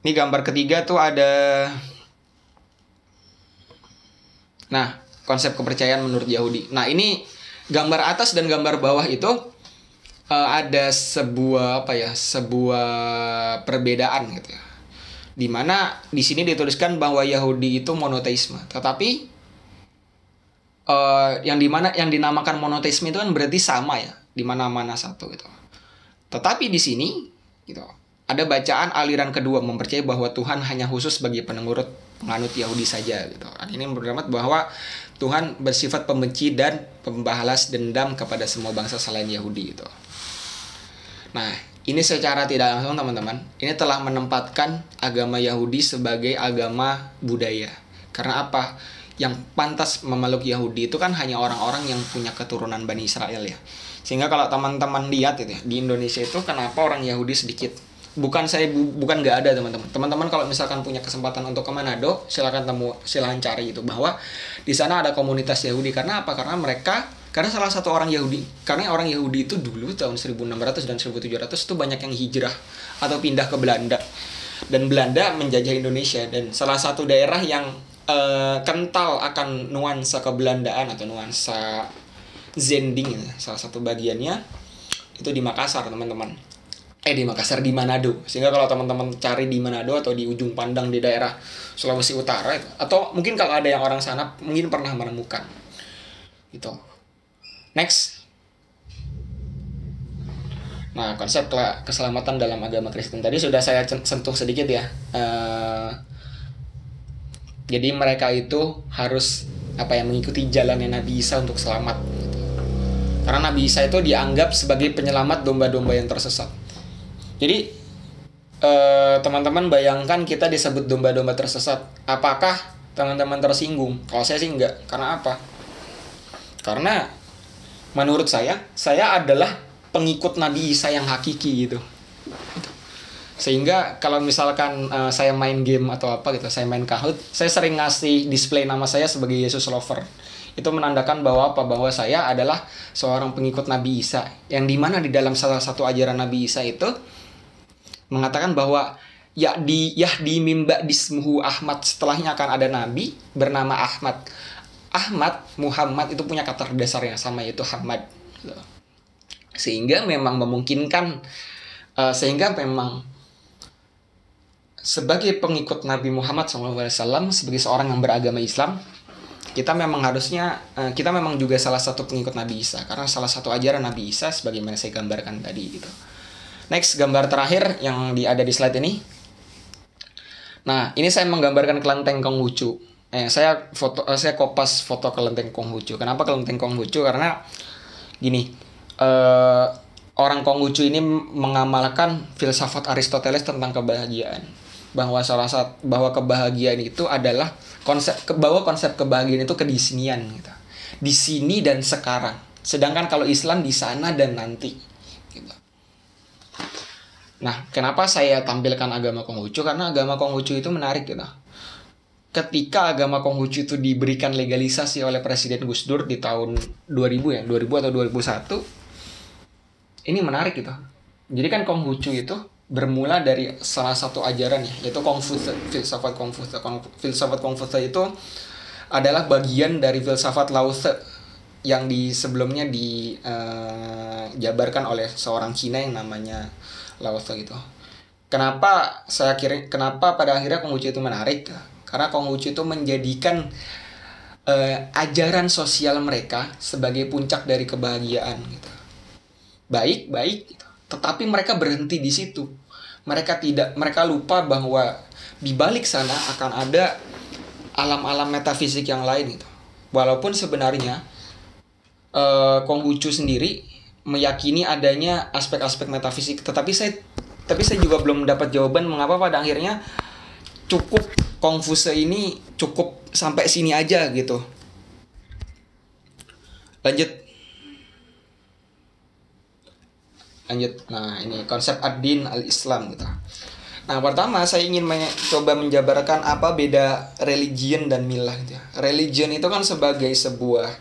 Speaker 1: Ini gambar ketiga tuh ada nah konsep kepercayaan menurut Yahudi. Nah, ini gambar atas dan gambar bawah itu uh, ada sebuah apa ya? sebuah perbedaan gitu ya. Di mana di sini dituliskan bahwa Yahudi itu monoteisme, tetapi uh, yang di mana yang dinamakan monoteisme itu kan berarti sama ya, di mana-mana satu gitu. Tetapi di sini gitu ada bacaan aliran kedua mempercayai bahwa Tuhan hanya khusus bagi penurut penganut Yahudi saja gitu. Ini berdamat bahwa Tuhan bersifat pembenci dan pembalas dendam kepada semua bangsa selain Yahudi itu. Nah, ini secara tidak langsung teman-teman, ini telah menempatkan agama Yahudi sebagai agama budaya. Karena apa? Yang pantas memeluk Yahudi itu kan hanya orang-orang yang punya keturunan Bani Israel ya. Sehingga kalau teman-teman lihat itu ya, di Indonesia itu kenapa orang Yahudi sedikit bukan saya bu, bukan nggak ada teman-teman. Teman-teman kalau misalkan punya kesempatan untuk ke Manado silakan temu silakan cari itu. Bahwa di sana ada komunitas Yahudi. Karena apa? Karena mereka karena salah satu orang Yahudi karena orang Yahudi itu dulu tahun 1600 dan 1700 itu banyak yang hijrah atau pindah ke Belanda. Dan Belanda menjajah Indonesia. Dan salah satu daerah yang uh, kental akan nuansa kebelandaan atau nuansa Zending salah satu bagiannya itu di Makassar teman-teman eh di Makassar di Manado. Sehingga kalau teman-teman cari di Manado atau di ujung pandang di daerah Sulawesi Utara atau mungkin kalau ada yang orang sana mungkin pernah menemukan. Itu next. Nah konsep keselamatan dalam agama Kristen. Tadi sudah saya sentuh sedikit ya. Uh, jadi mereka itu harus apa yang mengikuti jalannya Nabi Isa untuk selamat. Karena Nabi Isa itu dianggap sebagai penyelamat domba-domba yang tersesat jadi eh, teman-teman bayangkan kita disebut domba-domba tersesat. Apakah teman-teman tersinggung? Kalau saya sih enggak. Karena apa? Karena menurut saya, saya adalah pengikut Nabi Isa yang hakiki gitu. Sehingga kalau misalkan uh, saya main game atau apa gitu, saya main Kahoot, saya sering ngasih display nama saya sebagai Yesus Lover. Itu menandakan bahwa apa? Bahwa saya adalah seorang pengikut Nabi Isa. Yang di mana di dalam salah satu ajaran Nabi Isa itu mengatakan bahwa ya di Yahdi mimba dismuhu Ahmad setelahnya akan ada nabi bernama Ahmad. Ahmad Muhammad itu punya kata dasar yang sama yaitu Ahmad. Sehingga memang memungkinkan uh, sehingga memang sebagai pengikut Nabi Muhammad SAW sebagai seorang yang beragama Islam kita memang harusnya uh, kita memang juga salah satu pengikut Nabi Isa karena salah satu ajaran Nabi Isa sebagaimana saya gambarkan tadi gitu. Next gambar terakhir yang di, ada di slide ini. Nah, ini saya menggambarkan kelenteng Konghucu. Eh, saya foto eh, saya kopas foto kelenteng Konghucu. Kenapa kelenteng Konghucu? Karena gini, eh, orang Konghucu ini mengamalkan filsafat Aristoteles tentang kebahagiaan. Bahwa salah satu bahwa kebahagiaan itu adalah konsep bahwa konsep kebahagiaan itu kedisinian gitu. Di sini dan sekarang. Sedangkan kalau Islam di sana dan nanti Nah, kenapa saya tampilkan agama Konghucu? Karena agama Konghucu itu menarik gitu. Ketika agama Konghucu itu diberikan legalisasi oleh Presiden Gus Dur di tahun 2000 ya, 2000 atau 2001, ini menarik gitu. Jadi kan Konghucu itu bermula dari salah satu ajaran ya, yaitu Kongfuce, filsafat Kongfuce. Filsafat Kongfuce itu adalah bagian dari filsafat Lao yang di sebelumnya dijabarkan uh, oleh seorang Cina yang namanya Laosa gitu. Kenapa saya kira kenapa pada akhirnya Konghucu itu menarik? Karena Konghucu itu menjadikan uh, ajaran sosial mereka sebagai puncak dari kebahagiaan gitu. Baik, baik gitu. Tetapi mereka berhenti di situ. Mereka tidak mereka lupa bahwa di balik sana akan ada alam-alam metafisik yang lain gitu. Walaupun sebenarnya eh, Konghucu sendiri meyakini adanya aspek-aspek metafisik, tetapi saya tapi saya juga belum dapat jawaban mengapa pada akhirnya cukup Konfuse ini cukup sampai sini aja gitu. Lanjut. Lanjut. Nah, ini konsep ad-din al-Islam gitu. Nah, pertama saya ingin mencoba menjabarkan apa beda religion dan milah gitu ya. Religion itu kan sebagai sebuah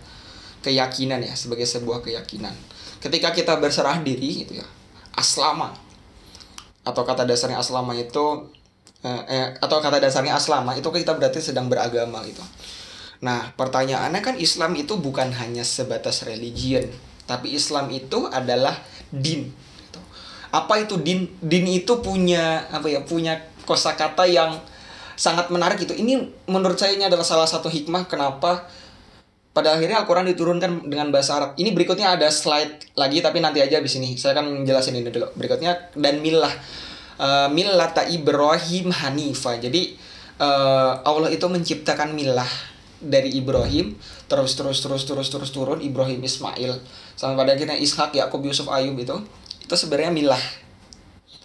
Speaker 1: keyakinan ya, sebagai sebuah keyakinan. Ketika kita berserah diri gitu ya, aslama atau kata dasarnya aslama itu eh, eh, atau kata dasarnya aslama itu kita berarti sedang beragama gitu. Nah, pertanyaannya kan Islam itu bukan hanya sebatas religion, tapi Islam itu adalah din. gitu. Apa itu din? Din itu punya apa ya? Punya kosakata yang sangat menarik itu. Ini menurut saya ini adalah salah satu hikmah kenapa pada akhirnya Al-Quran diturunkan dengan bahasa Arab. Ini berikutnya ada slide lagi tapi nanti aja di sini. Saya akan menjelaskan ini dulu. Berikutnya dan milah uh, millata Ibrahim Hanifa. Jadi uh, Allah itu menciptakan milah dari Ibrahim terus terus terus terus terus turun Ibrahim Ismail sampai pada akhirnya Ishak Yakub Yusuf Ayub itu itu sebenarnya milah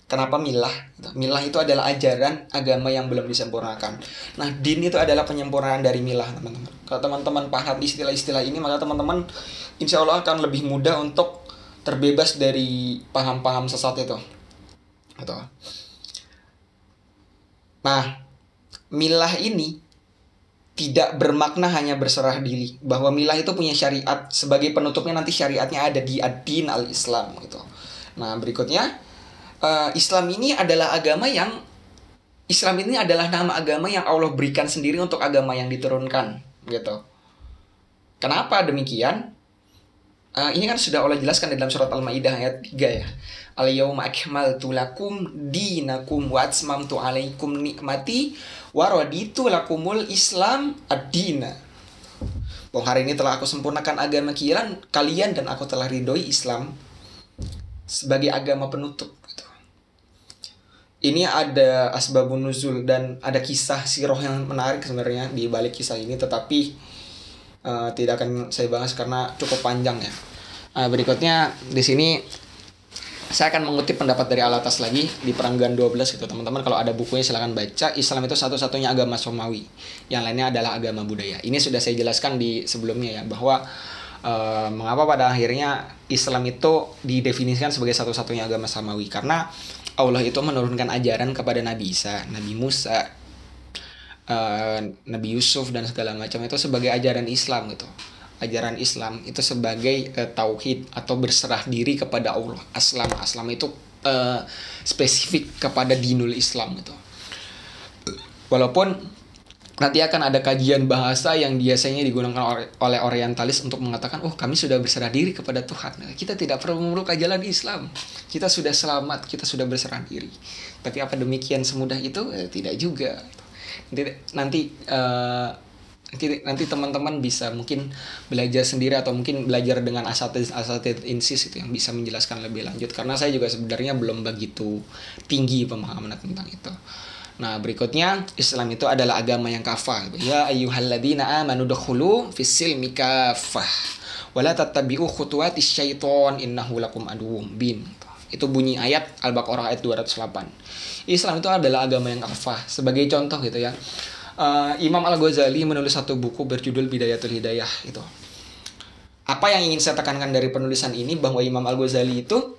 Speaker 1: Kenapa milah? Milah itu adalah ajaran agama yang belum disempurnakan. Nah, din itu adalah penyempurnaan dari milah, teman-teman. Kalau teman-teman paham istilah-istilah ini, maka teman-teman insya Allah akan lebih mudah untuk terbebas dari paham-paham sesat itu. Gitu. Nah, milah ini tidak bermakna hanya berserah diri bahwa milah itu punya syariat sebagai penutupnya nanti syariatnya ada di ad-din al-Islam gitu. Nah, berikutnya uh, Islam ini adalah agama yang Islam ini adalah nama agama yang Allah berikan sendiri untuk agama yang diturunkan gitu. Kenapa demikian? Uh, ini kan sudah Allah jelaskan di dalam surat Al-Maidah ayat 3 ya. Al-yauma akmaltu lakum dinakum wa atmamtu alaikum nikmati wa raditu lakumul Islam ad-dina. Bahwa hari ini telah aku sempurnakan agama kalian, kalian dan aku telah ridhoi Islam sebagai agama penutup. Ini ada asbabun nuzul dan ada kisah siroh yang menarik sebenarnya di balik kisah ini tetapi uh, tidak akan saya bahas karena cukup panjang ya. Uh, berikutnya di sini saya akan mengutip pendapat dari Alatas lagi di Peranggan 12 gitu teman-teman. Kalau ada bukunya silahkan baca. Islam itu satu-satunya agama Somawi. Yang lainnya adalah agama budaya. Ini sudah saya jelaskan di sebelumnya ya bahwa uh, mengapa pada akhirnya Islam itu didefinisikan sebagai satu-satunya agama Samawi karena Allah itu menurunkan ajaran kepada Nabi Isa, Nabi Musa, uh, Nabi Yusuf dan segala macam itu sebagai ajaran Islam gitu ajaran Islam itu sebagai uh, tauhid atau berserah diri kepada Allah. Aslam, aslam itu uh, spesifik kepada dinul Islam itu. Walaupun nanti akan ada kajian bahasa yang biasanya digunakan oleh orientalis untuk mengatakan, oh kami sudah berserah diri kepada Tuhan. Nah, kita tidak perlu memeluk ajaran Islam. Kita sudah selamat, kita sudah berserah diri. Tapi apa demikian semudah itu? Eh, tidak juga. Nanti, nanti uh, nanti nanti teman-teman bisa mungkin belajar sendiri atau mungkin belajar dengan asatid asatid insis itu yang bisa menjelaskan lebih lanjut karena saya juga sebenarnya belum begitu tinggi pemahaman tentang itu. Nah, berikutnya Islam itu adalah agama yang kafah. Ya ayyuhalladzina amanu dukhulu fis silmi kafah. Wala tattabi'u khutuwatis syaiton innahu lakum aduwwum bin. Itu bunyi ayat Al-Baqarah ayat 208. Islam itu adalah agama yang kafah. Sebagai contoh gitu ya uh, Imam Al Ghazali menulis satu buku berjudul Bidayatul Hidayah itu. Apa yang ingin saya tekankan dari penulisan ini bahwa Imam Al Ghazali itu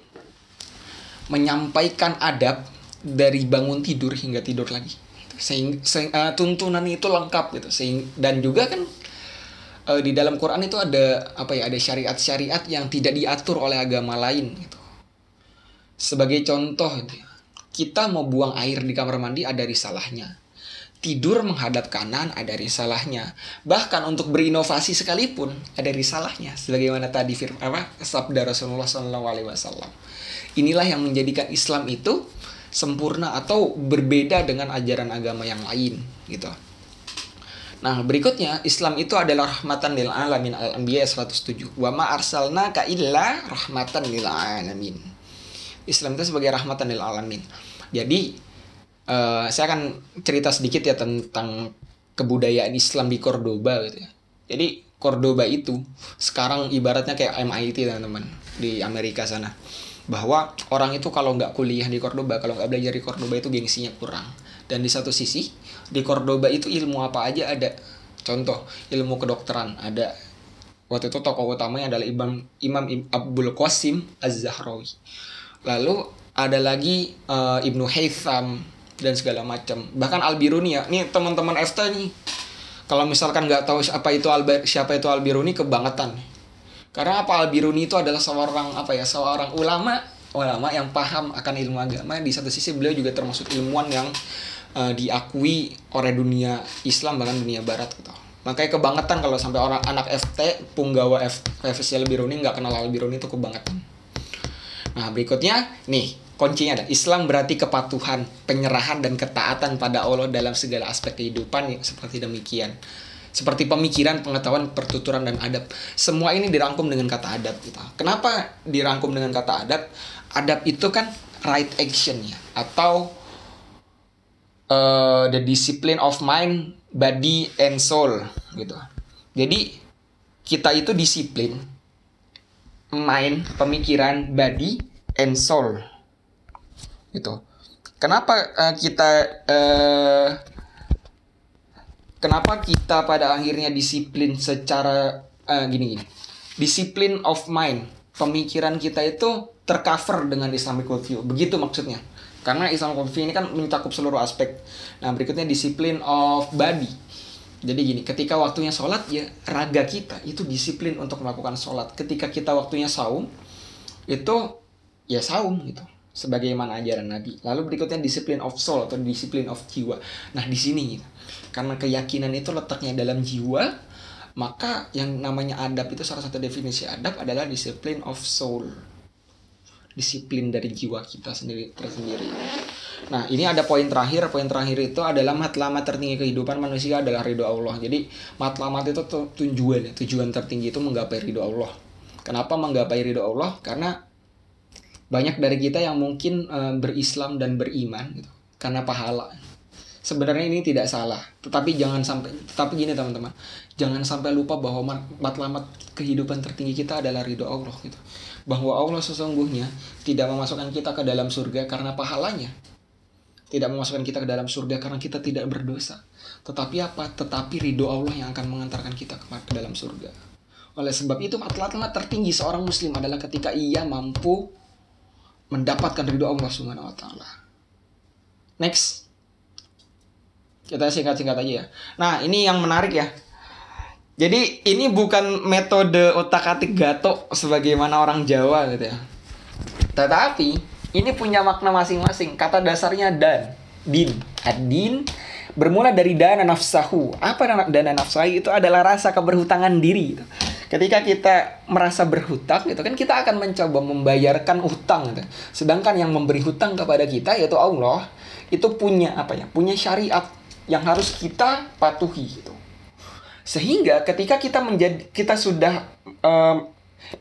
Speaker 1: menyampaikan adab dari bangun tidur hingga tidur lagi. Sehingga, sehingga uh, tuntunan itu lengkap gitu. Sehingga, dan juga kan uh, di dalam Quran itu ada apa ya ada syariat-syariat yang tidak diatur oleh agama lain gitu. Sebagai contoh gitu, ya, kita mau buang air di kamar mandi ada risalahnya tidur menghadap kanan ada risalahnya. Bahkan untuk berinovasi sekalipun ada risalahnya. Sebagaimana tadi firman apa sabda Rasulullah SAW. Inilah yang menjadikan Islam itu sempurna atau berbeda dengan ajaran agama yang lain gitu. Nah, berikutnya Islam itu adalah rahmatan lil alamin Al-Anbiya 107. Wa ma arsalna ka illa rahmatan lil alamin. Islam itu sebagai rahmatan lil alamin. Jadi Uh, saya akan cerita sedikit ya tentang kebudayaan Islam di Cordoba gitu ya. Jadi Cordoba itu sekarang ibaratnya kayak MIT teman-teman di Amerika sana bahwa orang itu kalau nggak kuliah di Cordoba kalau nggak belajar di Cordoba itu gengsinya kurang. Dan di satu sisi di Cordoba itu ilmu apa aja ada. Contoh ilmu kedokteran ada. Waktu itu tokoh utamanya adalah Imam Imam Abdul Qasim Az-Zahrawi. Lalu ada lagi uh, Ibnu Haytham dan segala macam. Bahkan Al Biruni ya. Nih teman-teman FT nih. Kalau misalkan nggak tahu siapa itu Al siapa itu Al Biruni kebangetan karena apa? Al Biruni itu adalah seorang apa ya seorang ulama ulama yang paham akan ilmu agama. Di satu sisi beliau juga termasuk ilmuwan yang uh, diakui oleh dunia Islam bahkan dunia Barat gitu. Makanya kebangetan kalau sampai orang anak FT punggawa F, FSC Al Biruni nggak kenal Al Biruni itu kebangetan. Nah berikutnya nih kuncinya ada. Islam berarti kepatuhan, penyerahan dan ketaatan pada Allah dalam segala aspek kehidupan seperti demikian. Seperti pemikiran, pengetahuan, pertuturan dan adab. Semua ini dirangkum dengan kata adab gitu. Kenapa dirangkum dengan kata adab? Adab itu kan right action ya atau uh, the discipline of mind, body and soul gitu. Jadi kita itu disiplin mind, pemikiran, body and soul gitu kenapa uh, kita uh, kenapa kita pada akhirnya disiplin secara uh, gini gini. Disiplin of mind. Pemikiran kita itu tercover dengan Islamic worldview. Begitu maksudnya. Karena Islamic worldview ini kan mencakup seluruh aspek. Nah berikutnya disiplin of body. Jadi gini, ketika waktunya sholat ya raga kita itu disiplin untuk melakukan sholat. Ketika kita waktunya saum itu ya saum gitu. Sebagaimana ajaran Nabi. Lalu berikutnya disiplin of soul atau disiplin of jiwa. Nah, di sini karena keyakinan itu letaknya dalam jiwa, maka yang namanya adab itu salah satu definisi adab adalah disiplin of soul. Disiplin dari jiwa kita sendiri tersendiri. Nah, ini ada poin terakhir. Poin terakhir itu adalah matlamat tertinggi kehidupan manusia adalah ridho Allah. Jadi, matlamat itu tujuan, tujuan tertinggi itu menggapai ridho Allah. Kenapa menggapai ridho Allah? Karena banyak dari kita yang mungkin uh, berislam dan beriman gitu karena pahala sebenarnya ini tidak salah. Tetapi jangan sampai tetapi gini teman-teman. Jangan sampai lupa bahwa matlamat kehidupan tertinggi kita adalah ridho Allah gitu. Bahwa Allah sesungguhnya tidak memasukkan kita ke dalam surga karena pahalanya. Tidak memasukkan kita ke dalam surga karena kita tidak berdosa. Tetapi apa? Tetapi ridho Allah yang akan mengantarkan kita ke dalam surga. Oleh sebab itu matlamat tertinggi seorang muslim adalah ketika ia mampu mendapatkan ridho Allah Subhanahu wa taala. Next. Kita singkat-singkat aja ya. Nah, ini yang menarik ya. Jadi ini bukan metode otak-atik gato sebagaimana orang Jawa gitu ya. Tetapi ini punya makna masing-masing. Kata dasarnya dan, din. Adin bermula dari dana nafsahu. Apa dana nafsahu itu adalah rasa keberhutangan diri. Gitu ketika kita merasa berhutang gitu kan kita akan mencoba membayarkan utang gitu. sedangkan yang memberi hutang kepada kita yaitu Allah itu punya apa ya punya syariat yang harus kita patuhi gitu sehingga ketika kita menjadi kita sudah um,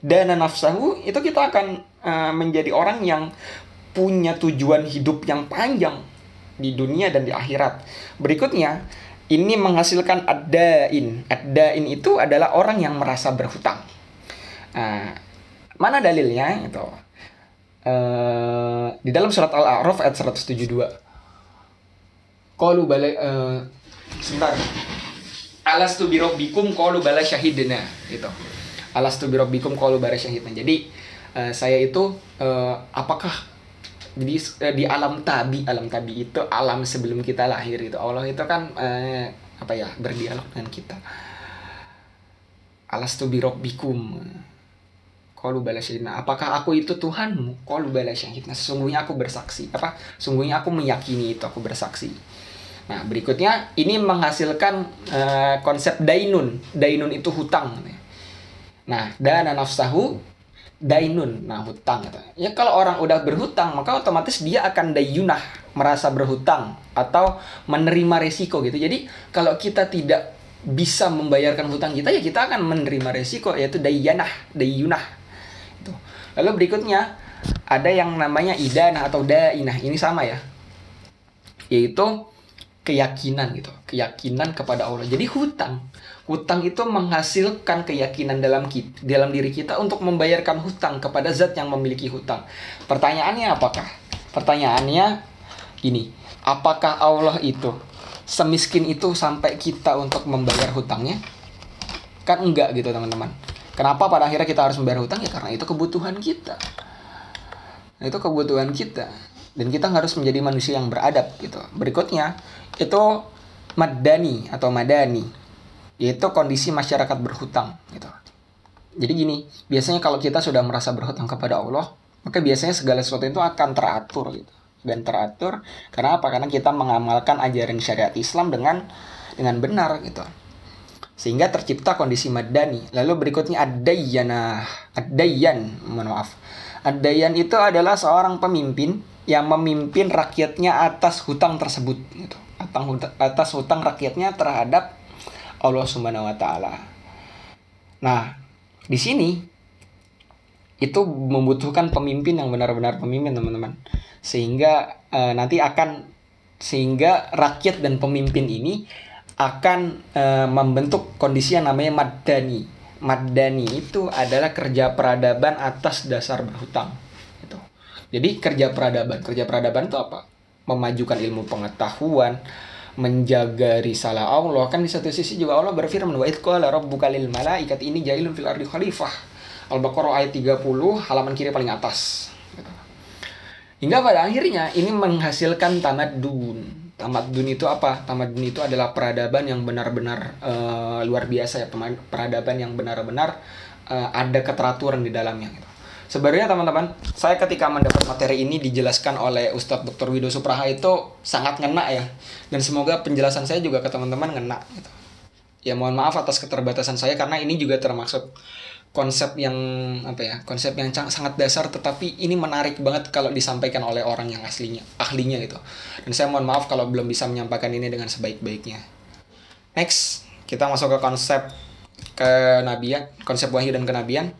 Speaker 1: dana nafsahu itu kita akan uh, menjadi orang yang punya tujuan hidup yang panjang di dunia dan di akhirat berikutnya ini menghasilkan adain. Adain itu adalah orang yang merasa berhutang. Nah, mana dalilnya? Itu uh, di dalam surat Al-A'raf ayat 172. Qalu bala uh, sebentar. Alastu birabbikum qalu bala syahidna gitu. Alastu birabbikum qalu bala syahidna. Jadi uh, saya itu uh, apakah jadi eh, di alam tabi alam tabi itu alam sebelum kita lahir itu Allah itu kan eh, apa ya berdialog dengan kita alastu birobbikum Qalu bala syahidna. Apakah aku itu Tuhanmu? Qalu bala syahidna. Sesungguhnya aku bersaksi. Apa? Sungguhnya aku meyakini itu aku bersaksi. Nah, berikutnya ini menghasilkan uh, konsep dainun. Dainun itu hutang. Nah, dana nafsahu dainun nah hutang gitu. ya kalau orang udah berhutang maka otomatis dia akan dayunah merasa berhutang atau menerima resiko gitu jadi kalau kita tidak bisa membayarkan hutang kita ya kita akan menerima resiko yaitu dayanah dayunah itu lalu berikutnya ada yang namanya idanah atau dainah ini sama ya yaitu keyakinan gitu, keyakinan kepada Allah. Jadi hutang, hutang itu menghasilkan keyakinan dalam kita, dalam diri kita untuk membayarkan hutang kepada zat yang memiliki hutang. Pertanyaannya apakah? Pertanyaannya gini, apakah Allah itu semiskin itu sampai kita untuk membayar hutangnya? Kan enggak gitu teman-teman. Kenapa pada akhirnya kita harus membayar hutang ya karena itu kebutuhan kita. Itu kebutuhan kita dan kita harus menjadi manusia yang beradab gitu. Berikutnya itu madani atau madani yaitu kondisi masyarakat berhutang gitu. Jadi gini, biasanya kalau kita sudah merasa berhutang kepada Allah, maka biasanya segala sesuatu itu akan teratur gitu. Dan teratur karena apa? Karena kita mengamalkan ajaran syariat Islam dengan dengan benar gitu. Sehingga tercipta kondisi madani. Lalu berikutnya ad-dayyana, ad-dayyan, mohon maaf. Ad-dayyan itu adalah seorang pemimpin yang memimpin rakyatnya atas hutang tersebut gitu. Atas hutang rakyatnya terhadap Allah Subhanahu wa taala. Nah, di sini itu membutuhkan pemimpin yang benar-benar pemimpin, teman-teman. Sehingga e, nanti akan sehingga rakyat dan pemimpin ini akan e, membentuk kondisi yang namanya madani. Madani itu adalah kerja peradaban atas dasar berhutang jadi kerja peradaban, kerja peradaban itu apa? Memajukan ilmu pengetahuan, menjaga risalah Allah. Kan di satu sisi juga Allah berfirman, "Wa idh qala rabbuka lil malaikat ini jailun fil ardi khalifah." Al-Baqarah ayat 30 halaman kiri paling atas. Gitu. Hingga pada akhirnya ini menghasilkan tamadun. Tamadun itu apa? Tamadun itu adalah peradaban yang benar-benar uh, luar biasa ya, peradaban yang benar-benar uh, ada keteraturan di dalamnya gitu. Sebenarnya teman-teman, saya ketika mendapat materi ini dijelaskan oleh Ustadz Dr. Wido Supraha itu sangat ngena ya. Dan semoga penjelasan saya juga ke teman-teman ngena gitu. Ya mohon maaf atas keterbatasan saya karena ini juga termasuk konsep yang apa ya konsep yang sangat dasar tetapi ini menarik banget kalau disampaikan oleh orang yang aslinya ahlinya gitu dan saya mohon maaf kalau belum bisa menyampaikan ini dengan sebaik-baiknya next kita masuk ke konsep kenabian konsep wahyu dan kenabian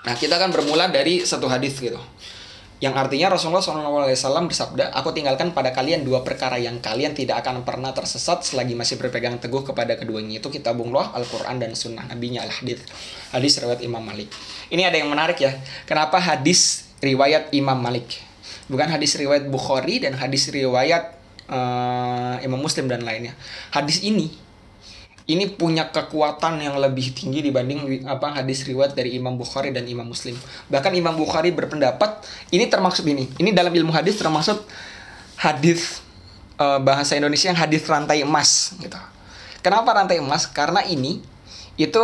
Speaker 1: Nah, kita akan bermula dari satu hadis gitu. Yang artinya Rasulullah SAW bersabda, Aku tinggalkan pada kalian dua perkara yang kalian tidak akan pernah tersesat selagi masih berpegang teguh kepada keduanya itu kitabullah, Al-Quran, dan sunnah nabinya Al-Hadith. Hadis riwayat Imam Malik. Ini ada yang menarik ya. Kenapa hadis riwayat Imam Malik? Bukan hadis riwayat Bukhari dan hadis riwayat uh, Imam Muslim dan lainnya. Hadis ini ini punya kekuatan yang lebih tinggi dibanding apa hadis riwayat dari Imam Bukhari dan Imam Muslim. Bahkan Imam Bukhari berpendapat ini termasuk ini. Ini dalam ilmu hadis termasuk hadis uh, bahasa Indonesia yang hadis rantai emas gitu. Kenapa rantai emas? Karena ini itu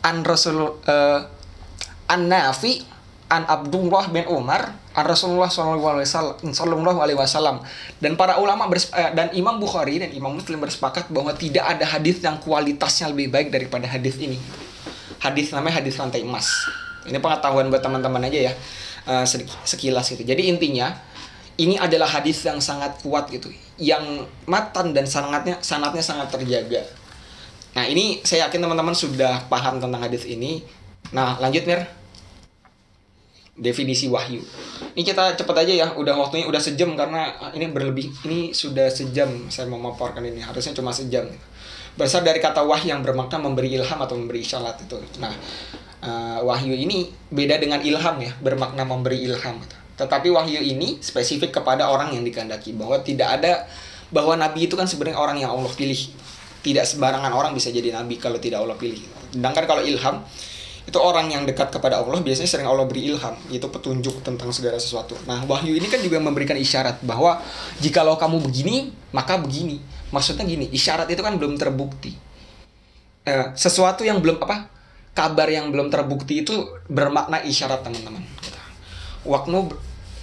Speaker 1: an Rasul uh, an Nafi an Abdullah bin Umar Rasulullah Sallallahu Alaihi Wasallam dan para ulama eh, dan Imam Bukhari dan Imam Muslim bersepakat bahwa tidak ada hadis yang kualitasnya lebih baik daripada hadis ini. Hadis namanya hadis rantai emas. Ini pengetahuan buat teman-teman aja ya uh, sekilas gitu. Jadi intinya ini adalah hadis yang sangat kuat gitu, yang matan dan sangatnya sanatnya sangat terjaga. Nah ini saya yakin teman-teman sudah paham tentang hadis ini. Nah lanjut Mir definisi wahyu. Ini kita cepat aja ya, udah waktunya udah sejam karena ini berlebih. Ini sudah sejam saya memaparkan ini, harusnya cuma sejam. Berasal dari kata wahyu yang bermakna memberi ilham atau memberi isyarat itu. Nah, uh, wahyu ini beda dengan ilham ya, bermakna memberi ilham. Tetapi wahyu ini spesifik kepada orang yang dikehendaki bahwa tidak ada bahwa nabi itu kan sebenarnya orang yang Allah pilih. Tidak sembarangan orang bisa jadi nabi kalau tidak Allah pilih. Sedangkan kalau ilham itu orang yang dekat kepada Allah biasanya sering Allah beri ilham. Itu petunjuk tentang segala sesuatu. Nah wahyu ini kan juga memberikan isyarat bahwa jikalau kamu begini maka begini. Maksudnya gini isyarat itu kan belum terbukti. Eh, sesuatu yang belum apa kabar yang belum terbukti itu bermakna isyarat teman-teman. Waktu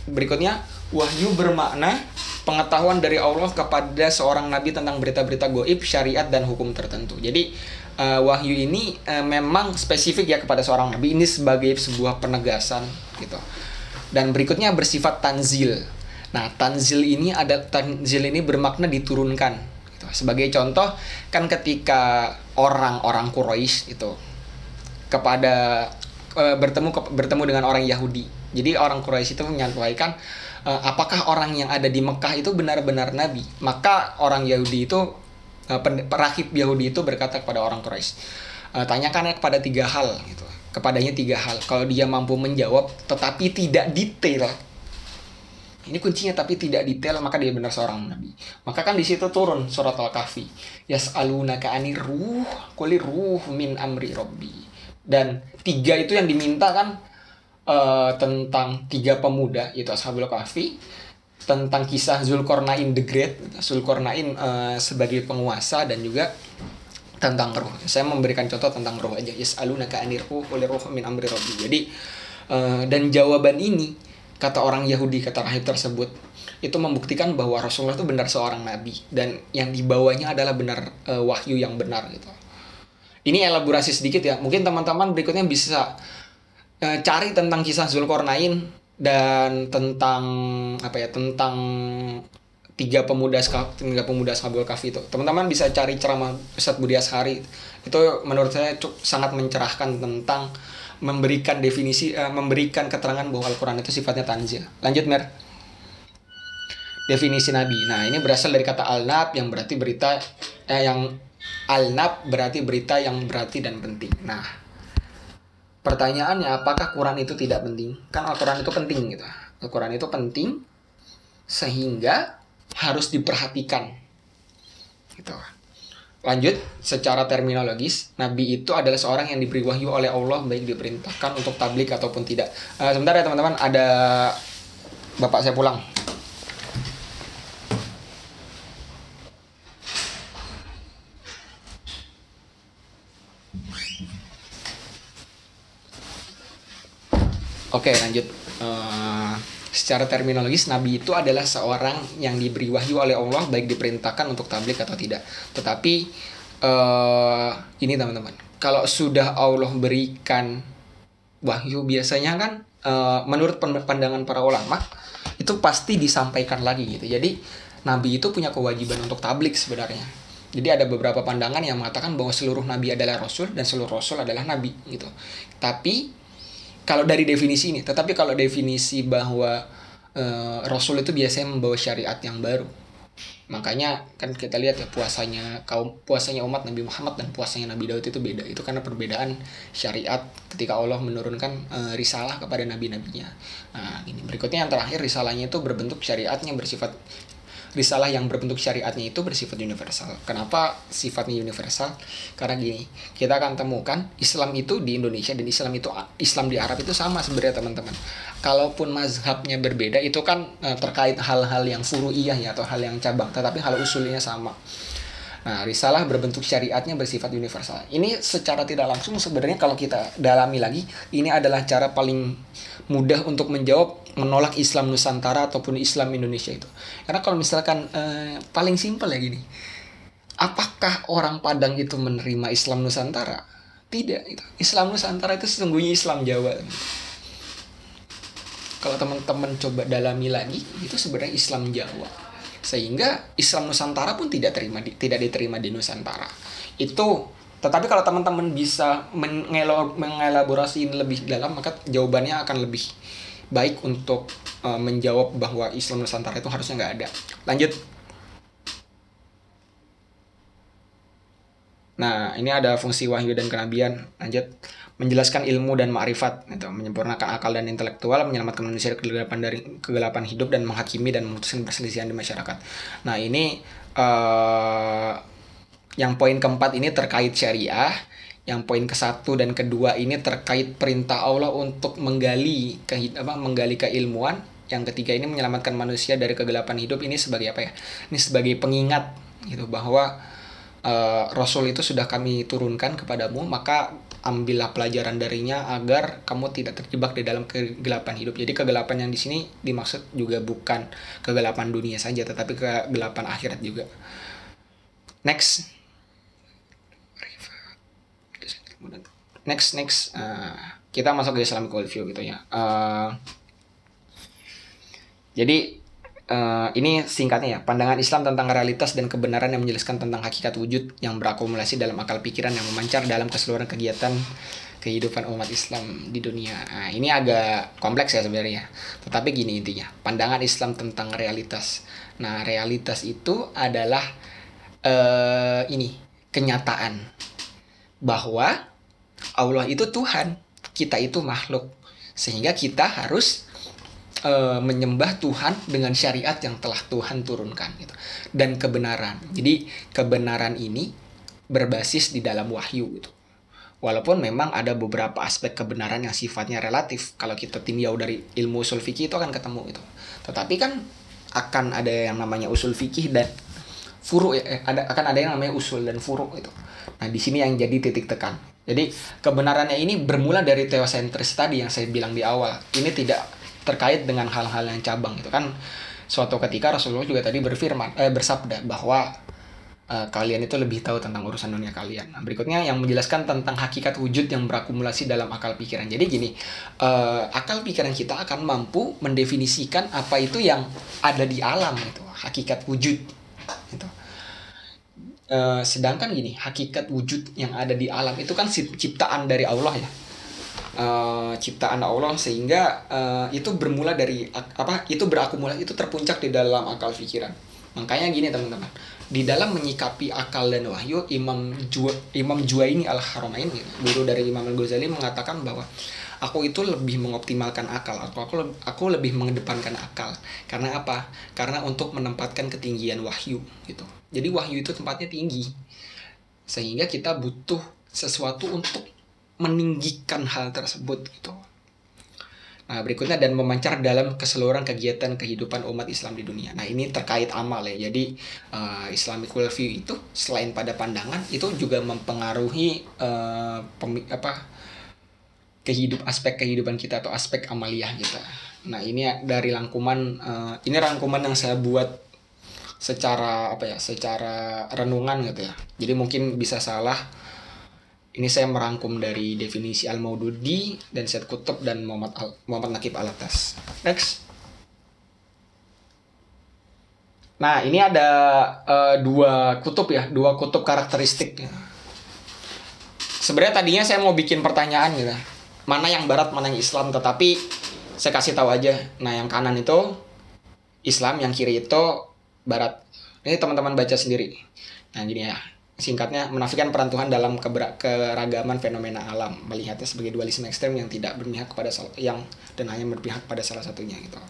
Speaker 1: berikutnya wahyu bermakna pengetahuan dari Allah kepada seorang nabi tentang berita-berita goib syariat dan hukum tertentu. Jadi uh, wahyu ini uh, memang spesifik ya kepada seorang nabi ini sebagai sebuah penegasan gitu. Dan berikutnya bersifat tanzil. Nah, tanzil ini ada tanzil ini bermakna diturunkan gitu. Sebagai contoh kan ketika orang-orang Quraisy itu kepada uh, bertemu ke, bertemu dengan orang Yahudi. Jadi orang Quraisy itu menyampaikan apakah orang yang ada di Mekah itu benar-benar nabi? Maka orang Yahudi itu eh, rahib Yahudi itu berkata kepada orang Quraisy, eh, tanyakan kepada tiga hal gitu. Kepadanya tiga hal. Kalau dia mampu menjawab tetapi tidak detail, ini kuncinya tapi tidak detail maka dia benar seorang nabi. Maka kan di situ turun surat Al-Kahfi. Yas'alunaka anir ruh, quli ruh min amri rabbi. Dan tiga itu yang diminta kan eh, tentang tiga pemuda yaitu Ashabul Kahfi, tentang kisah Zulkarnain the Great, Zulkarnain eh, sebagai penguasa dan juga tentang ruh. Saya memberikan contoh tentang ruh aja. Yas'alunaka anir ruh, quli ruh min amri rabbi. Jadi eh, dan jawaban ini kata orang Yahudi kata rahib tersebut itu membuktikan bahwa Rasulullah itu benar seorang nabi dan yang dibawanya adalah benar eh, wahyu yang benar gitu. Ini elaborasi sedikit ya. Mungkin teman-teman berikutnya bisa eh, cari tentang kisah Zulkarnain dan tentang apa ya tentang tiga pemuda tiga pemuda Ashabul Kahfi itu. Teman-teman bisa cari ceramah Ustadz Budi Ashari. Itu menurut saya cuk- sangat mencerahkan tentang memberikan definisi eh, memberikan keterangan bahwa Al-Qur'an itu sifatnya tanzil. Lanjut Mer. Definisi nabi. Nah, ini berasal dari kata al-nab yang berarti berita eh, yang al-nab berarti berita yang berarti dan penting. Nah, pertanyaannya apakah Quran itu tidak penting? Kan Al-Quran itu penting gitu. Al-Quran itu penting sehingga harus diperhatikan. Gitu. Lanjut, secara terminologis, Nabi itu adalah seorang yang diberi wahyu oleh Allah baik diperintahkan untuk tablik ataupun tidak. Eh, sebentar ya teman-teman, ada bapak saya pulang. Oke lanjut. Eh, Secara terminologis Nabi itu adalah seorang yang diberi wahyu oleh Allah Baik diperintahkan untuk tablik atau tidak. Tetapi eh Ini teman-teman. Kalau sudah Allah berikan Wahyu biasanya kan eh, Menurut pandangan para ulama Itu pasti disampaikan lagi gitu. Jadi Nabi itu punya kewajiban untuk tablik sebenarnya. Jadi ada beberapa pandangan yang mengatakan bahwa seluruh nabi adalah rasul dan seluruh rasul adalah nabi gitu. Tapi kalau dari definisi ini, tetapi kalau definisi bahwa eh, Rasul itu biasanya membawa syariat yang baru. Makanya kan kita lihat ya puasanya kaum puasanya umat Nabi Muhammad dan puasanya Nabi Daud itu beda. Itu karena perbedaan syariat ketika Allah menurunkan eh, risalah kepada nabi-nabinya. Nah, ini berikutnya yang terakhir risalahnya itu berbentuk syariatnya bersifat risalah yang berbentuk syariatnya itu bersifat universal. Kenapa sifatnya universal? Karena gini, kita akan temukan Islam itu di Indonesia dan Islam itu Islam di Arab itu sama sebenarnya teman-teman. Kalaupun mazhabnya berbeda itu kan eh, terkait hal-hal yang furu'iyah ya atau hal yang cabang, tetapi hal usulnya sama. Nah, risalah berbentuk syariatnya bersifat universal. Ini secara tidak langsung sebenarnya kalau kita dalami lagi, ini adalah cara paling mudah untuk menjawab menolak Islam Nusantara ataupun Islam Indonesia itu. Karena kalau misalkan eh, paling simpel ya gini. Apakah orang Padang itu menerima Islam Nusantara? Tidak. Itu. Islam Nusantara itu sesungguhnya Islam Jawa. Kalau teman-teman coba dalami lagi, itu sebenarnya Islam Jawa sehingga Islam Nusantara pun tidak terima di- tidak diterima di Nusantara itu tetapi kalau teman-teman bisa mengelaborasi lebih dalam maka jawabannya akan lebih baik untuk uh, menjawab bahwa Islam Nusantara itu harusnya nggak ada lanjut Nah, ini ada fungsi wahyu dan kenabian. Lanjut, menjelaskan ilmu dan ma'rifat, gitu. menyempurnakan akal dan intelektual, menyelamatkan manusia dari kegelapan dari kegelapan hidup dan menghakimi dan memutuskan perselisihan di masyarakat. Nah, ini eh yang poin keempat ini terkait syariah, yang poin ke satu dan kedua ini terkait perintah Allah untuk menggali ke apa menggali keilmuan. Yang ketiga ini menyelamatkan manusia dari kegelapan hidup ini sebagai apa ya? Ini sebagai pengingat gitu bahwa eh, Rasul itu sudah kami turunkan kepadamu, maka ambillah pelajaran darinya agar kamu tidak terjebak di dalam kegelapan hidup. Jadi kegelapan yang di sini dimaksud juga bukan kegelapan dunia saja, tetapi kegelapan akhirat juga. Next. Next, next. Eh, kita masuk ke Islamic worldview gitu ya. Eh, jadi eh, ini singkatnya ya, pandangan Islam tentang realitas dan kebenaran yang menjelaskan tentang hakikat wujud yang berakumulasi dalam akal pikiran yang memancar dalam keseluruhan kegiatan kehidupan umat Islam di dunia. Nah, ini agak kompleks ya sebenarnya. Tetapi gini intinya, pandangan Islam tentang realitas. Nah, realitas itu adalah eh ini kenyataan bahwa Allah itu Tuhan, kita itu makhluk. Sehingga kita harus eh, menyembah Tuhan dengan syariat yang telah Tuhan turunkan gitu. Dan kebenaran. Jadi kebenaran ini berbasis di dalam wahyu gitu. Walaupun memang ada beberapa aspek kebenaran yang sifatnya relatif. Kalau kita tinjau dari ilmu usul fikih itu akan ketemu itu. Tetapi kan akan ada yang namanya usul fikih dan furu ya, ada akan ada yang namanya usul dan furu itu. Nah, di sini yang jadi titik tekan. Jadi kebenarannya ini bermula dari teosentris tadi yang saya bilang di awal. Ini tidak terkait dengan hal-hal yang cabang itu kan suatu ketika Rasulullah juga tadi berfirman eh bersabda bahwa eh, kalian itu lebih tahu tentang urusan dunia kalian. Nah, berikutnya yang menjelaskan tentang hakikat wujud yang berakumulasi dalam akal pikiran. Jadi gini, eh, akal pikiran kita akan mampu mendefinisikan apa itu yang ada di alam itu, hakikat wujud. Gitu. Eh, sedangkan gini, hakikat wujud yang ada di alam itu kan ciptaan dari Allah ya. Eh, ciptaan Allah sehingga eh, itu bermula dari apa? Itu berakumulasi, itu terpuncak di dalam akal pikiran. Makanya gini teman-teman, di dalam menyikapi akal dan wahyu, Imam Jua, Imam Juwaini al Haramain, gitu, guru dari Imam Al Ghazali mengatakan bahwa aku itu lebih mengoptimalkan akal, aku aku aku lebih mengedepankan akal. Karena apa? Karena untuk menempatkan ketinggian wahyu gitu. Jadi wahyu itu tempatnya tinggi, sehingga kita butuh sesuatu untuk meninggikan hal tersebut gitu. Nah, berikutnya dan memancar dalam keseluruhan kegiatan kehidupan umat Islam di dunia. Nah, ini terkait amal ya. Jadi eh, Islamic worldview itu selain pada pandangan itu juga mempengaruhi eh, pemi- apa kehidup aspek kehidupan kita atau aspek amaliyah kita. Nah, ini dari rangkuman eh, ini rangkuman yang saya buat secara apa ya, secara renungan gitu ya. Jadi mungkin bisa salah ini saya merangkum dari definisi Al-Maududi dan Syed Kutub dan Muhammad Al Muhammad Nakib Alatas. Next. Nah, ini ada eh, dua kutub ya, dua kutub karakteristik. Sebenarnya tadinya saya mau bikin pertanyaan gitu. Mana yang barat, mana yang Islam, tetapi saya kasih tahu aja. Nah, yang kanan itu Islam, yang kiri itu barat. Ini teman-teman baca sendiri. Nah, gini ya singkatnya menafikan peran Tuhan dalam keragaman fenomena alam melihatnya sebagai dualisme ekstrem yang tidak berpihak kepada yang dan hanya berpihak pada salah satunya gitu.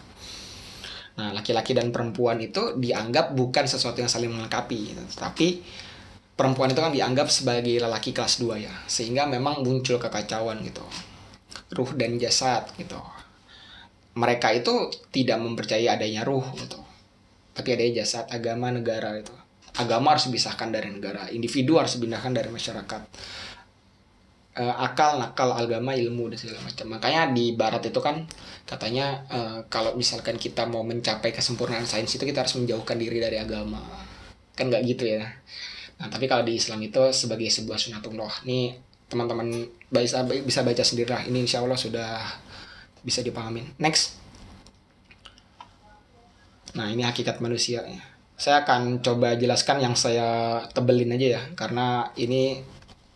Speaker 1: Nah, laki-laki dan perempuan itu dianggap bukan sesuatu yang saling melengkapi, gitu. tapi perempuan itu kan dianggap sebagai lelaki kelas 2 ya, sehingga memang muncul kekacauan gitu. Ruh dan jasad gitu. Mereka itu tidak mempercayai adanya ruh gitu. Tapi adanya jasad, agama, negara itu agama harus dipisahkan dari negara, individu harus dipindahkan dari masyarakat. Eh, akal, nakal, agama, ilmu dan segala macam. Makanya di barat itu kan katanya eh, kalau misalkan kita mau mencapai kesempurnaan sains itu kita harus menjauhkan diri dari agama. Kan nggak gitu ya. Nah, tapi kalau di Islam itu sebagai sebuah sunatullah. Nih teman-teman bisa bisa baca sendiri lah. Ini insya Allah sudah bisa dipahamin. Next. Nah, ini hakikat manusia. Ya saya akan coba jelaskan yang saya tebelin aja ya karena ini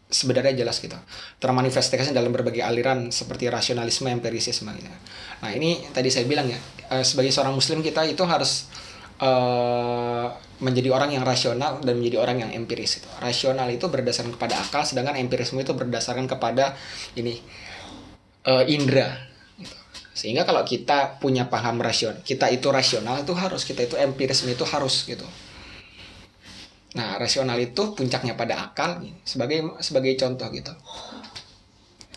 Speaker 1: sebenarnya jelas gitu. Termanifestasi dalam berbagai aliran seperti rasionalisme empirisisme gitu. nah ini tadi saya bilang ya eh, sebagai seorang muslim kita itu harus eh, menjadi orang yang rasional dan menjadi orang yang empiris itu. Rasional itu berdasarkan kepada akal sedangkan empirisme itu berdasarkan kepada ini eh, indera sehingga kalau kita punya paham rasional kita itu rasional itu harus kita itu empirisme itu harus gitu. Nah rasional itu puncaknya pada akal sebagai sebagai contoh gitu.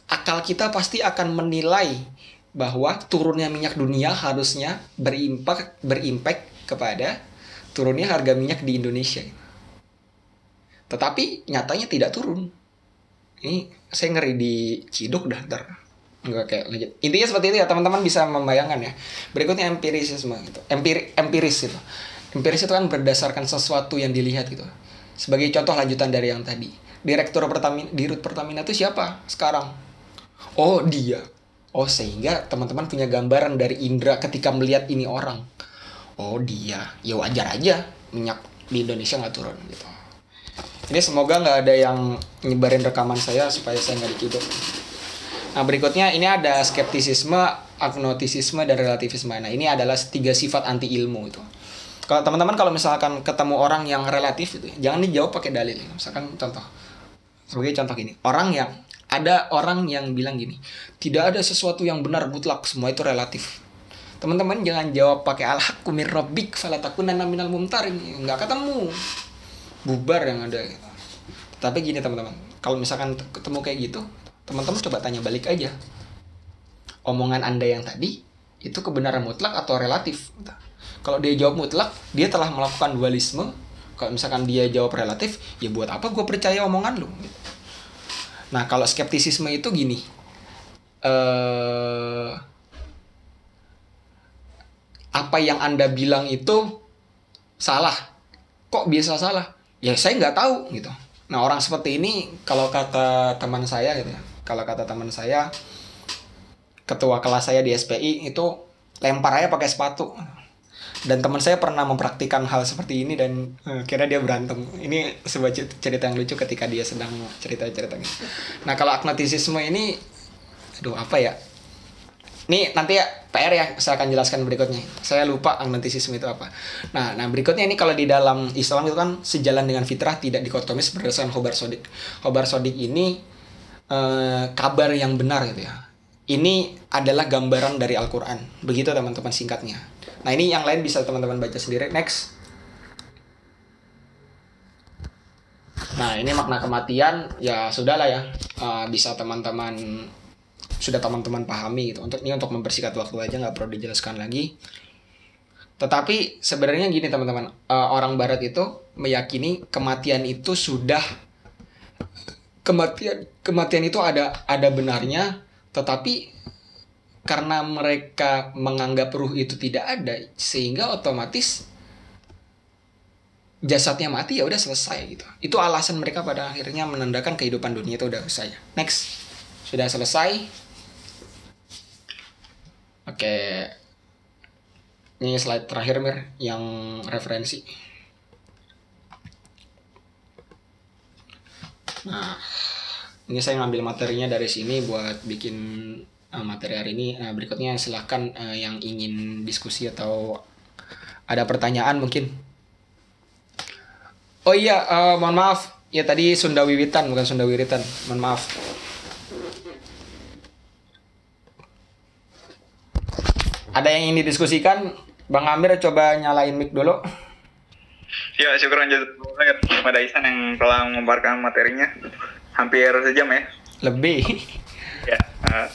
Speaker 1: Akal kita pasti akan menilai bahwa turunnya minyak dunia harusnya berimpak berimpact kepada turunnya harga minyak di Indonesia. Tetapi nyatanya tidak turun. Ini saya ngeri di Ciduk dah ntar Kayak lanjut. Intinya seperti itu ya teman-teman bisa membayangkan ya. Berikutnya empirisisme gitu. Empiri, empiris gitu. Empiris itu kan berdasarkan sesuatu yang dilihat gitu. Sebagai contoh lanjutan dari yang tadi. Direktur Pertamina di Rut Pertamina itu siapa sekarang? Oh, dia. Oh, sehingga teman-teman punya gambaran dari indera ketika melihat ini orang. Oh, dia. Ya wajar aja minyak di Indonesia nggak turun gitu. Ini semoga nggak ada yang nyebarin rekaman saya supaya saya nggak dikiduk. Nah, berikutnya ini ada skeptisisme, agnostisisme, dan relativisme. Nah, ini adalah tiga sifat anti ilmu itu. Kalau teman-teman kalau misalkan ketemu orang yang relatif itu, jangan dijawab pakai dalil. Misalkan contoh, sebagai contoh gini, orang yang ada orang yang bilang gini, tidak ada sesuatu yang benar mutlak, semua itu relatif. Teman-teman jangan jawab pakai al-haqqu mir rabbik minal mumtarin. Enggak ketemu. Bubar yang ada. Tapi gini teman-teman, kalau misalkan ketemu kayak gitu, teman-teman coba tanya balik aja. Omongan Anda yang tadi itu kebenaran mutlak atau relatif? Kalau dia jawab mutlak, dia telah melakukan dualisme. Kalau misalkan dia jawab relatif, ya buat apa gue percaya omongan lu? Nah, kalau skeptisisme itu gini. Eh apa yang Anda bilang itu salah. Kok biasa salah? Ya saya nggak tahu gitu. Nah, orang seperti ini kalau kata teman saya gitu ya, kalau kata teman saya ketua kelas saya di SPI itu lempar aja pakai sepatu. Dan teman saya pernah mempraktikkan hal seperti ini dan uh, kira dia berantem. Ini sebuah cerita yang lucu ketika dia sedang cerita cerita gitu. nah kalau agnotisisme ini aduh apa ya? Ini nanti ya PR ya saya akan jelaskan berikutnya. Saya lupa agnotisisme itu apa. Nah nah berikutnya ini kalau di dalam Islam itu kan sejalan dengan fitrah tidak dikotomis berdasarkan khobar sodik khobar sodik ini uh, kabar yang benar gitu ya ini adalah gambaran dari Al-Quran. Begitu teman-teman singkatnya. Nah ini yang lain bisa teman-teman baca sendiri. Next. Nah ini makna kematian ya sudahlah ya uh, bisa teman-teman sudah teman-teman pahami gitu. Untuk ini untuk mempersingkat waktu aja nggak perlu dijelaskan lagi. Tetapi sebenarnya gini teman-teman uh, orang Barat itu meyakini kematian itu sudah kematian kematian itu ada ada benarnya tetapi karena mereka menganggap ruh itu tidak ada sehingga otomatis jasadnya mati ya udah selesai gitu. Itu alasan mereka pada akhirnya menandakan kehidupan dunia itu udah selesai. Next. Sudah selesai. Oke. Ini slide terakhir mir yang referensi nah ini saya ngambil materinya dari sini buat bikin uh, materi hari ini. Nah, berikutnya silahkan uh, yang ingin diskusi atau ada pertanyaan mungkin. Oh iya, uh, mohon maaf. Ya tadi Sunda Wiwitan bukan Sunda Wiritan. Mohon maaf. Ada yang ingin didiskusikan? Bang Amir coba nyalain mic dulu.
Speaker 2: Ya, syukur lanjut. Kepada Isan yang telah mengembarkan materinya. Hampir sejam ya.
Speaker 1: Lebih.
Speaker 2: Ya uh,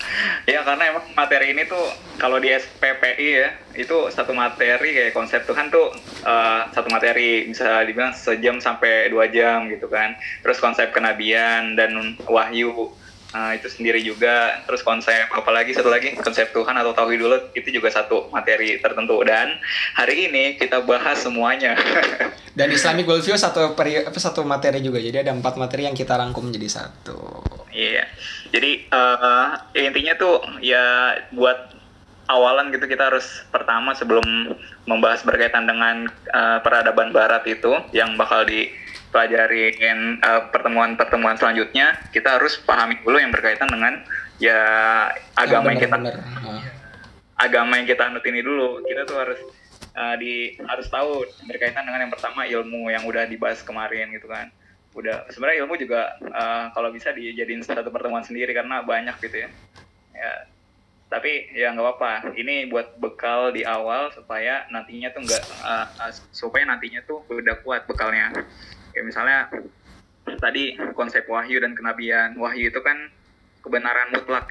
Speaker 2: ya karena emang materi ini tuh kalau di SPPI ya itu satu materi kayak konsep Tuhan tuh uh, satu materi bisa dibilang sejam sampai dua jam gitu kan. Terus konsep kenabian dan wahyu uh, itu sendiri juga. Terus konsep apalagi satu lagi konsep Tuhan atau tauhid dulu itu juga satu materi tertentu. Dan hari ini kita bahas semuanya.
Speaker 1: Dan Islamic worldview satu peri apa satu materi juga. Jadi ada empat materi yang kita rangkum menjadi satu.
Speaker 2: Iya. Yeah. jadi uh, intinya tuh ya buat awalan gitu kita harus pertama sebelum membahas berkaitan dengan uh, peradaban barat itu yang bakal di pelajarin uh, pertemuan-pertemuan selanjutnya kita harus pahami dulu yang berkaitan dengan ya agama yang, bener, yang kita bener. agama yang kita anut ini dulu. Kita tuh harus uh, di harus tahu berkaitan dengan yang pertama ilmu yang udah dibahas kemarin gitu kan. Udah sebenarnya ilmu juga uh, kalau bisa dijadiin satu pertemuan sendiri karena banyak gitu ya. Ya tapi ya nggak apa-apa. Ini buat bekal di awal supaya nantinya tuh nggak uh, uh, supaya nantinya tuh udah kuat bekalnya kayak misalnya tadi konsep wahyu dan kenabian. Wahyu itu kan kebenaran mutlak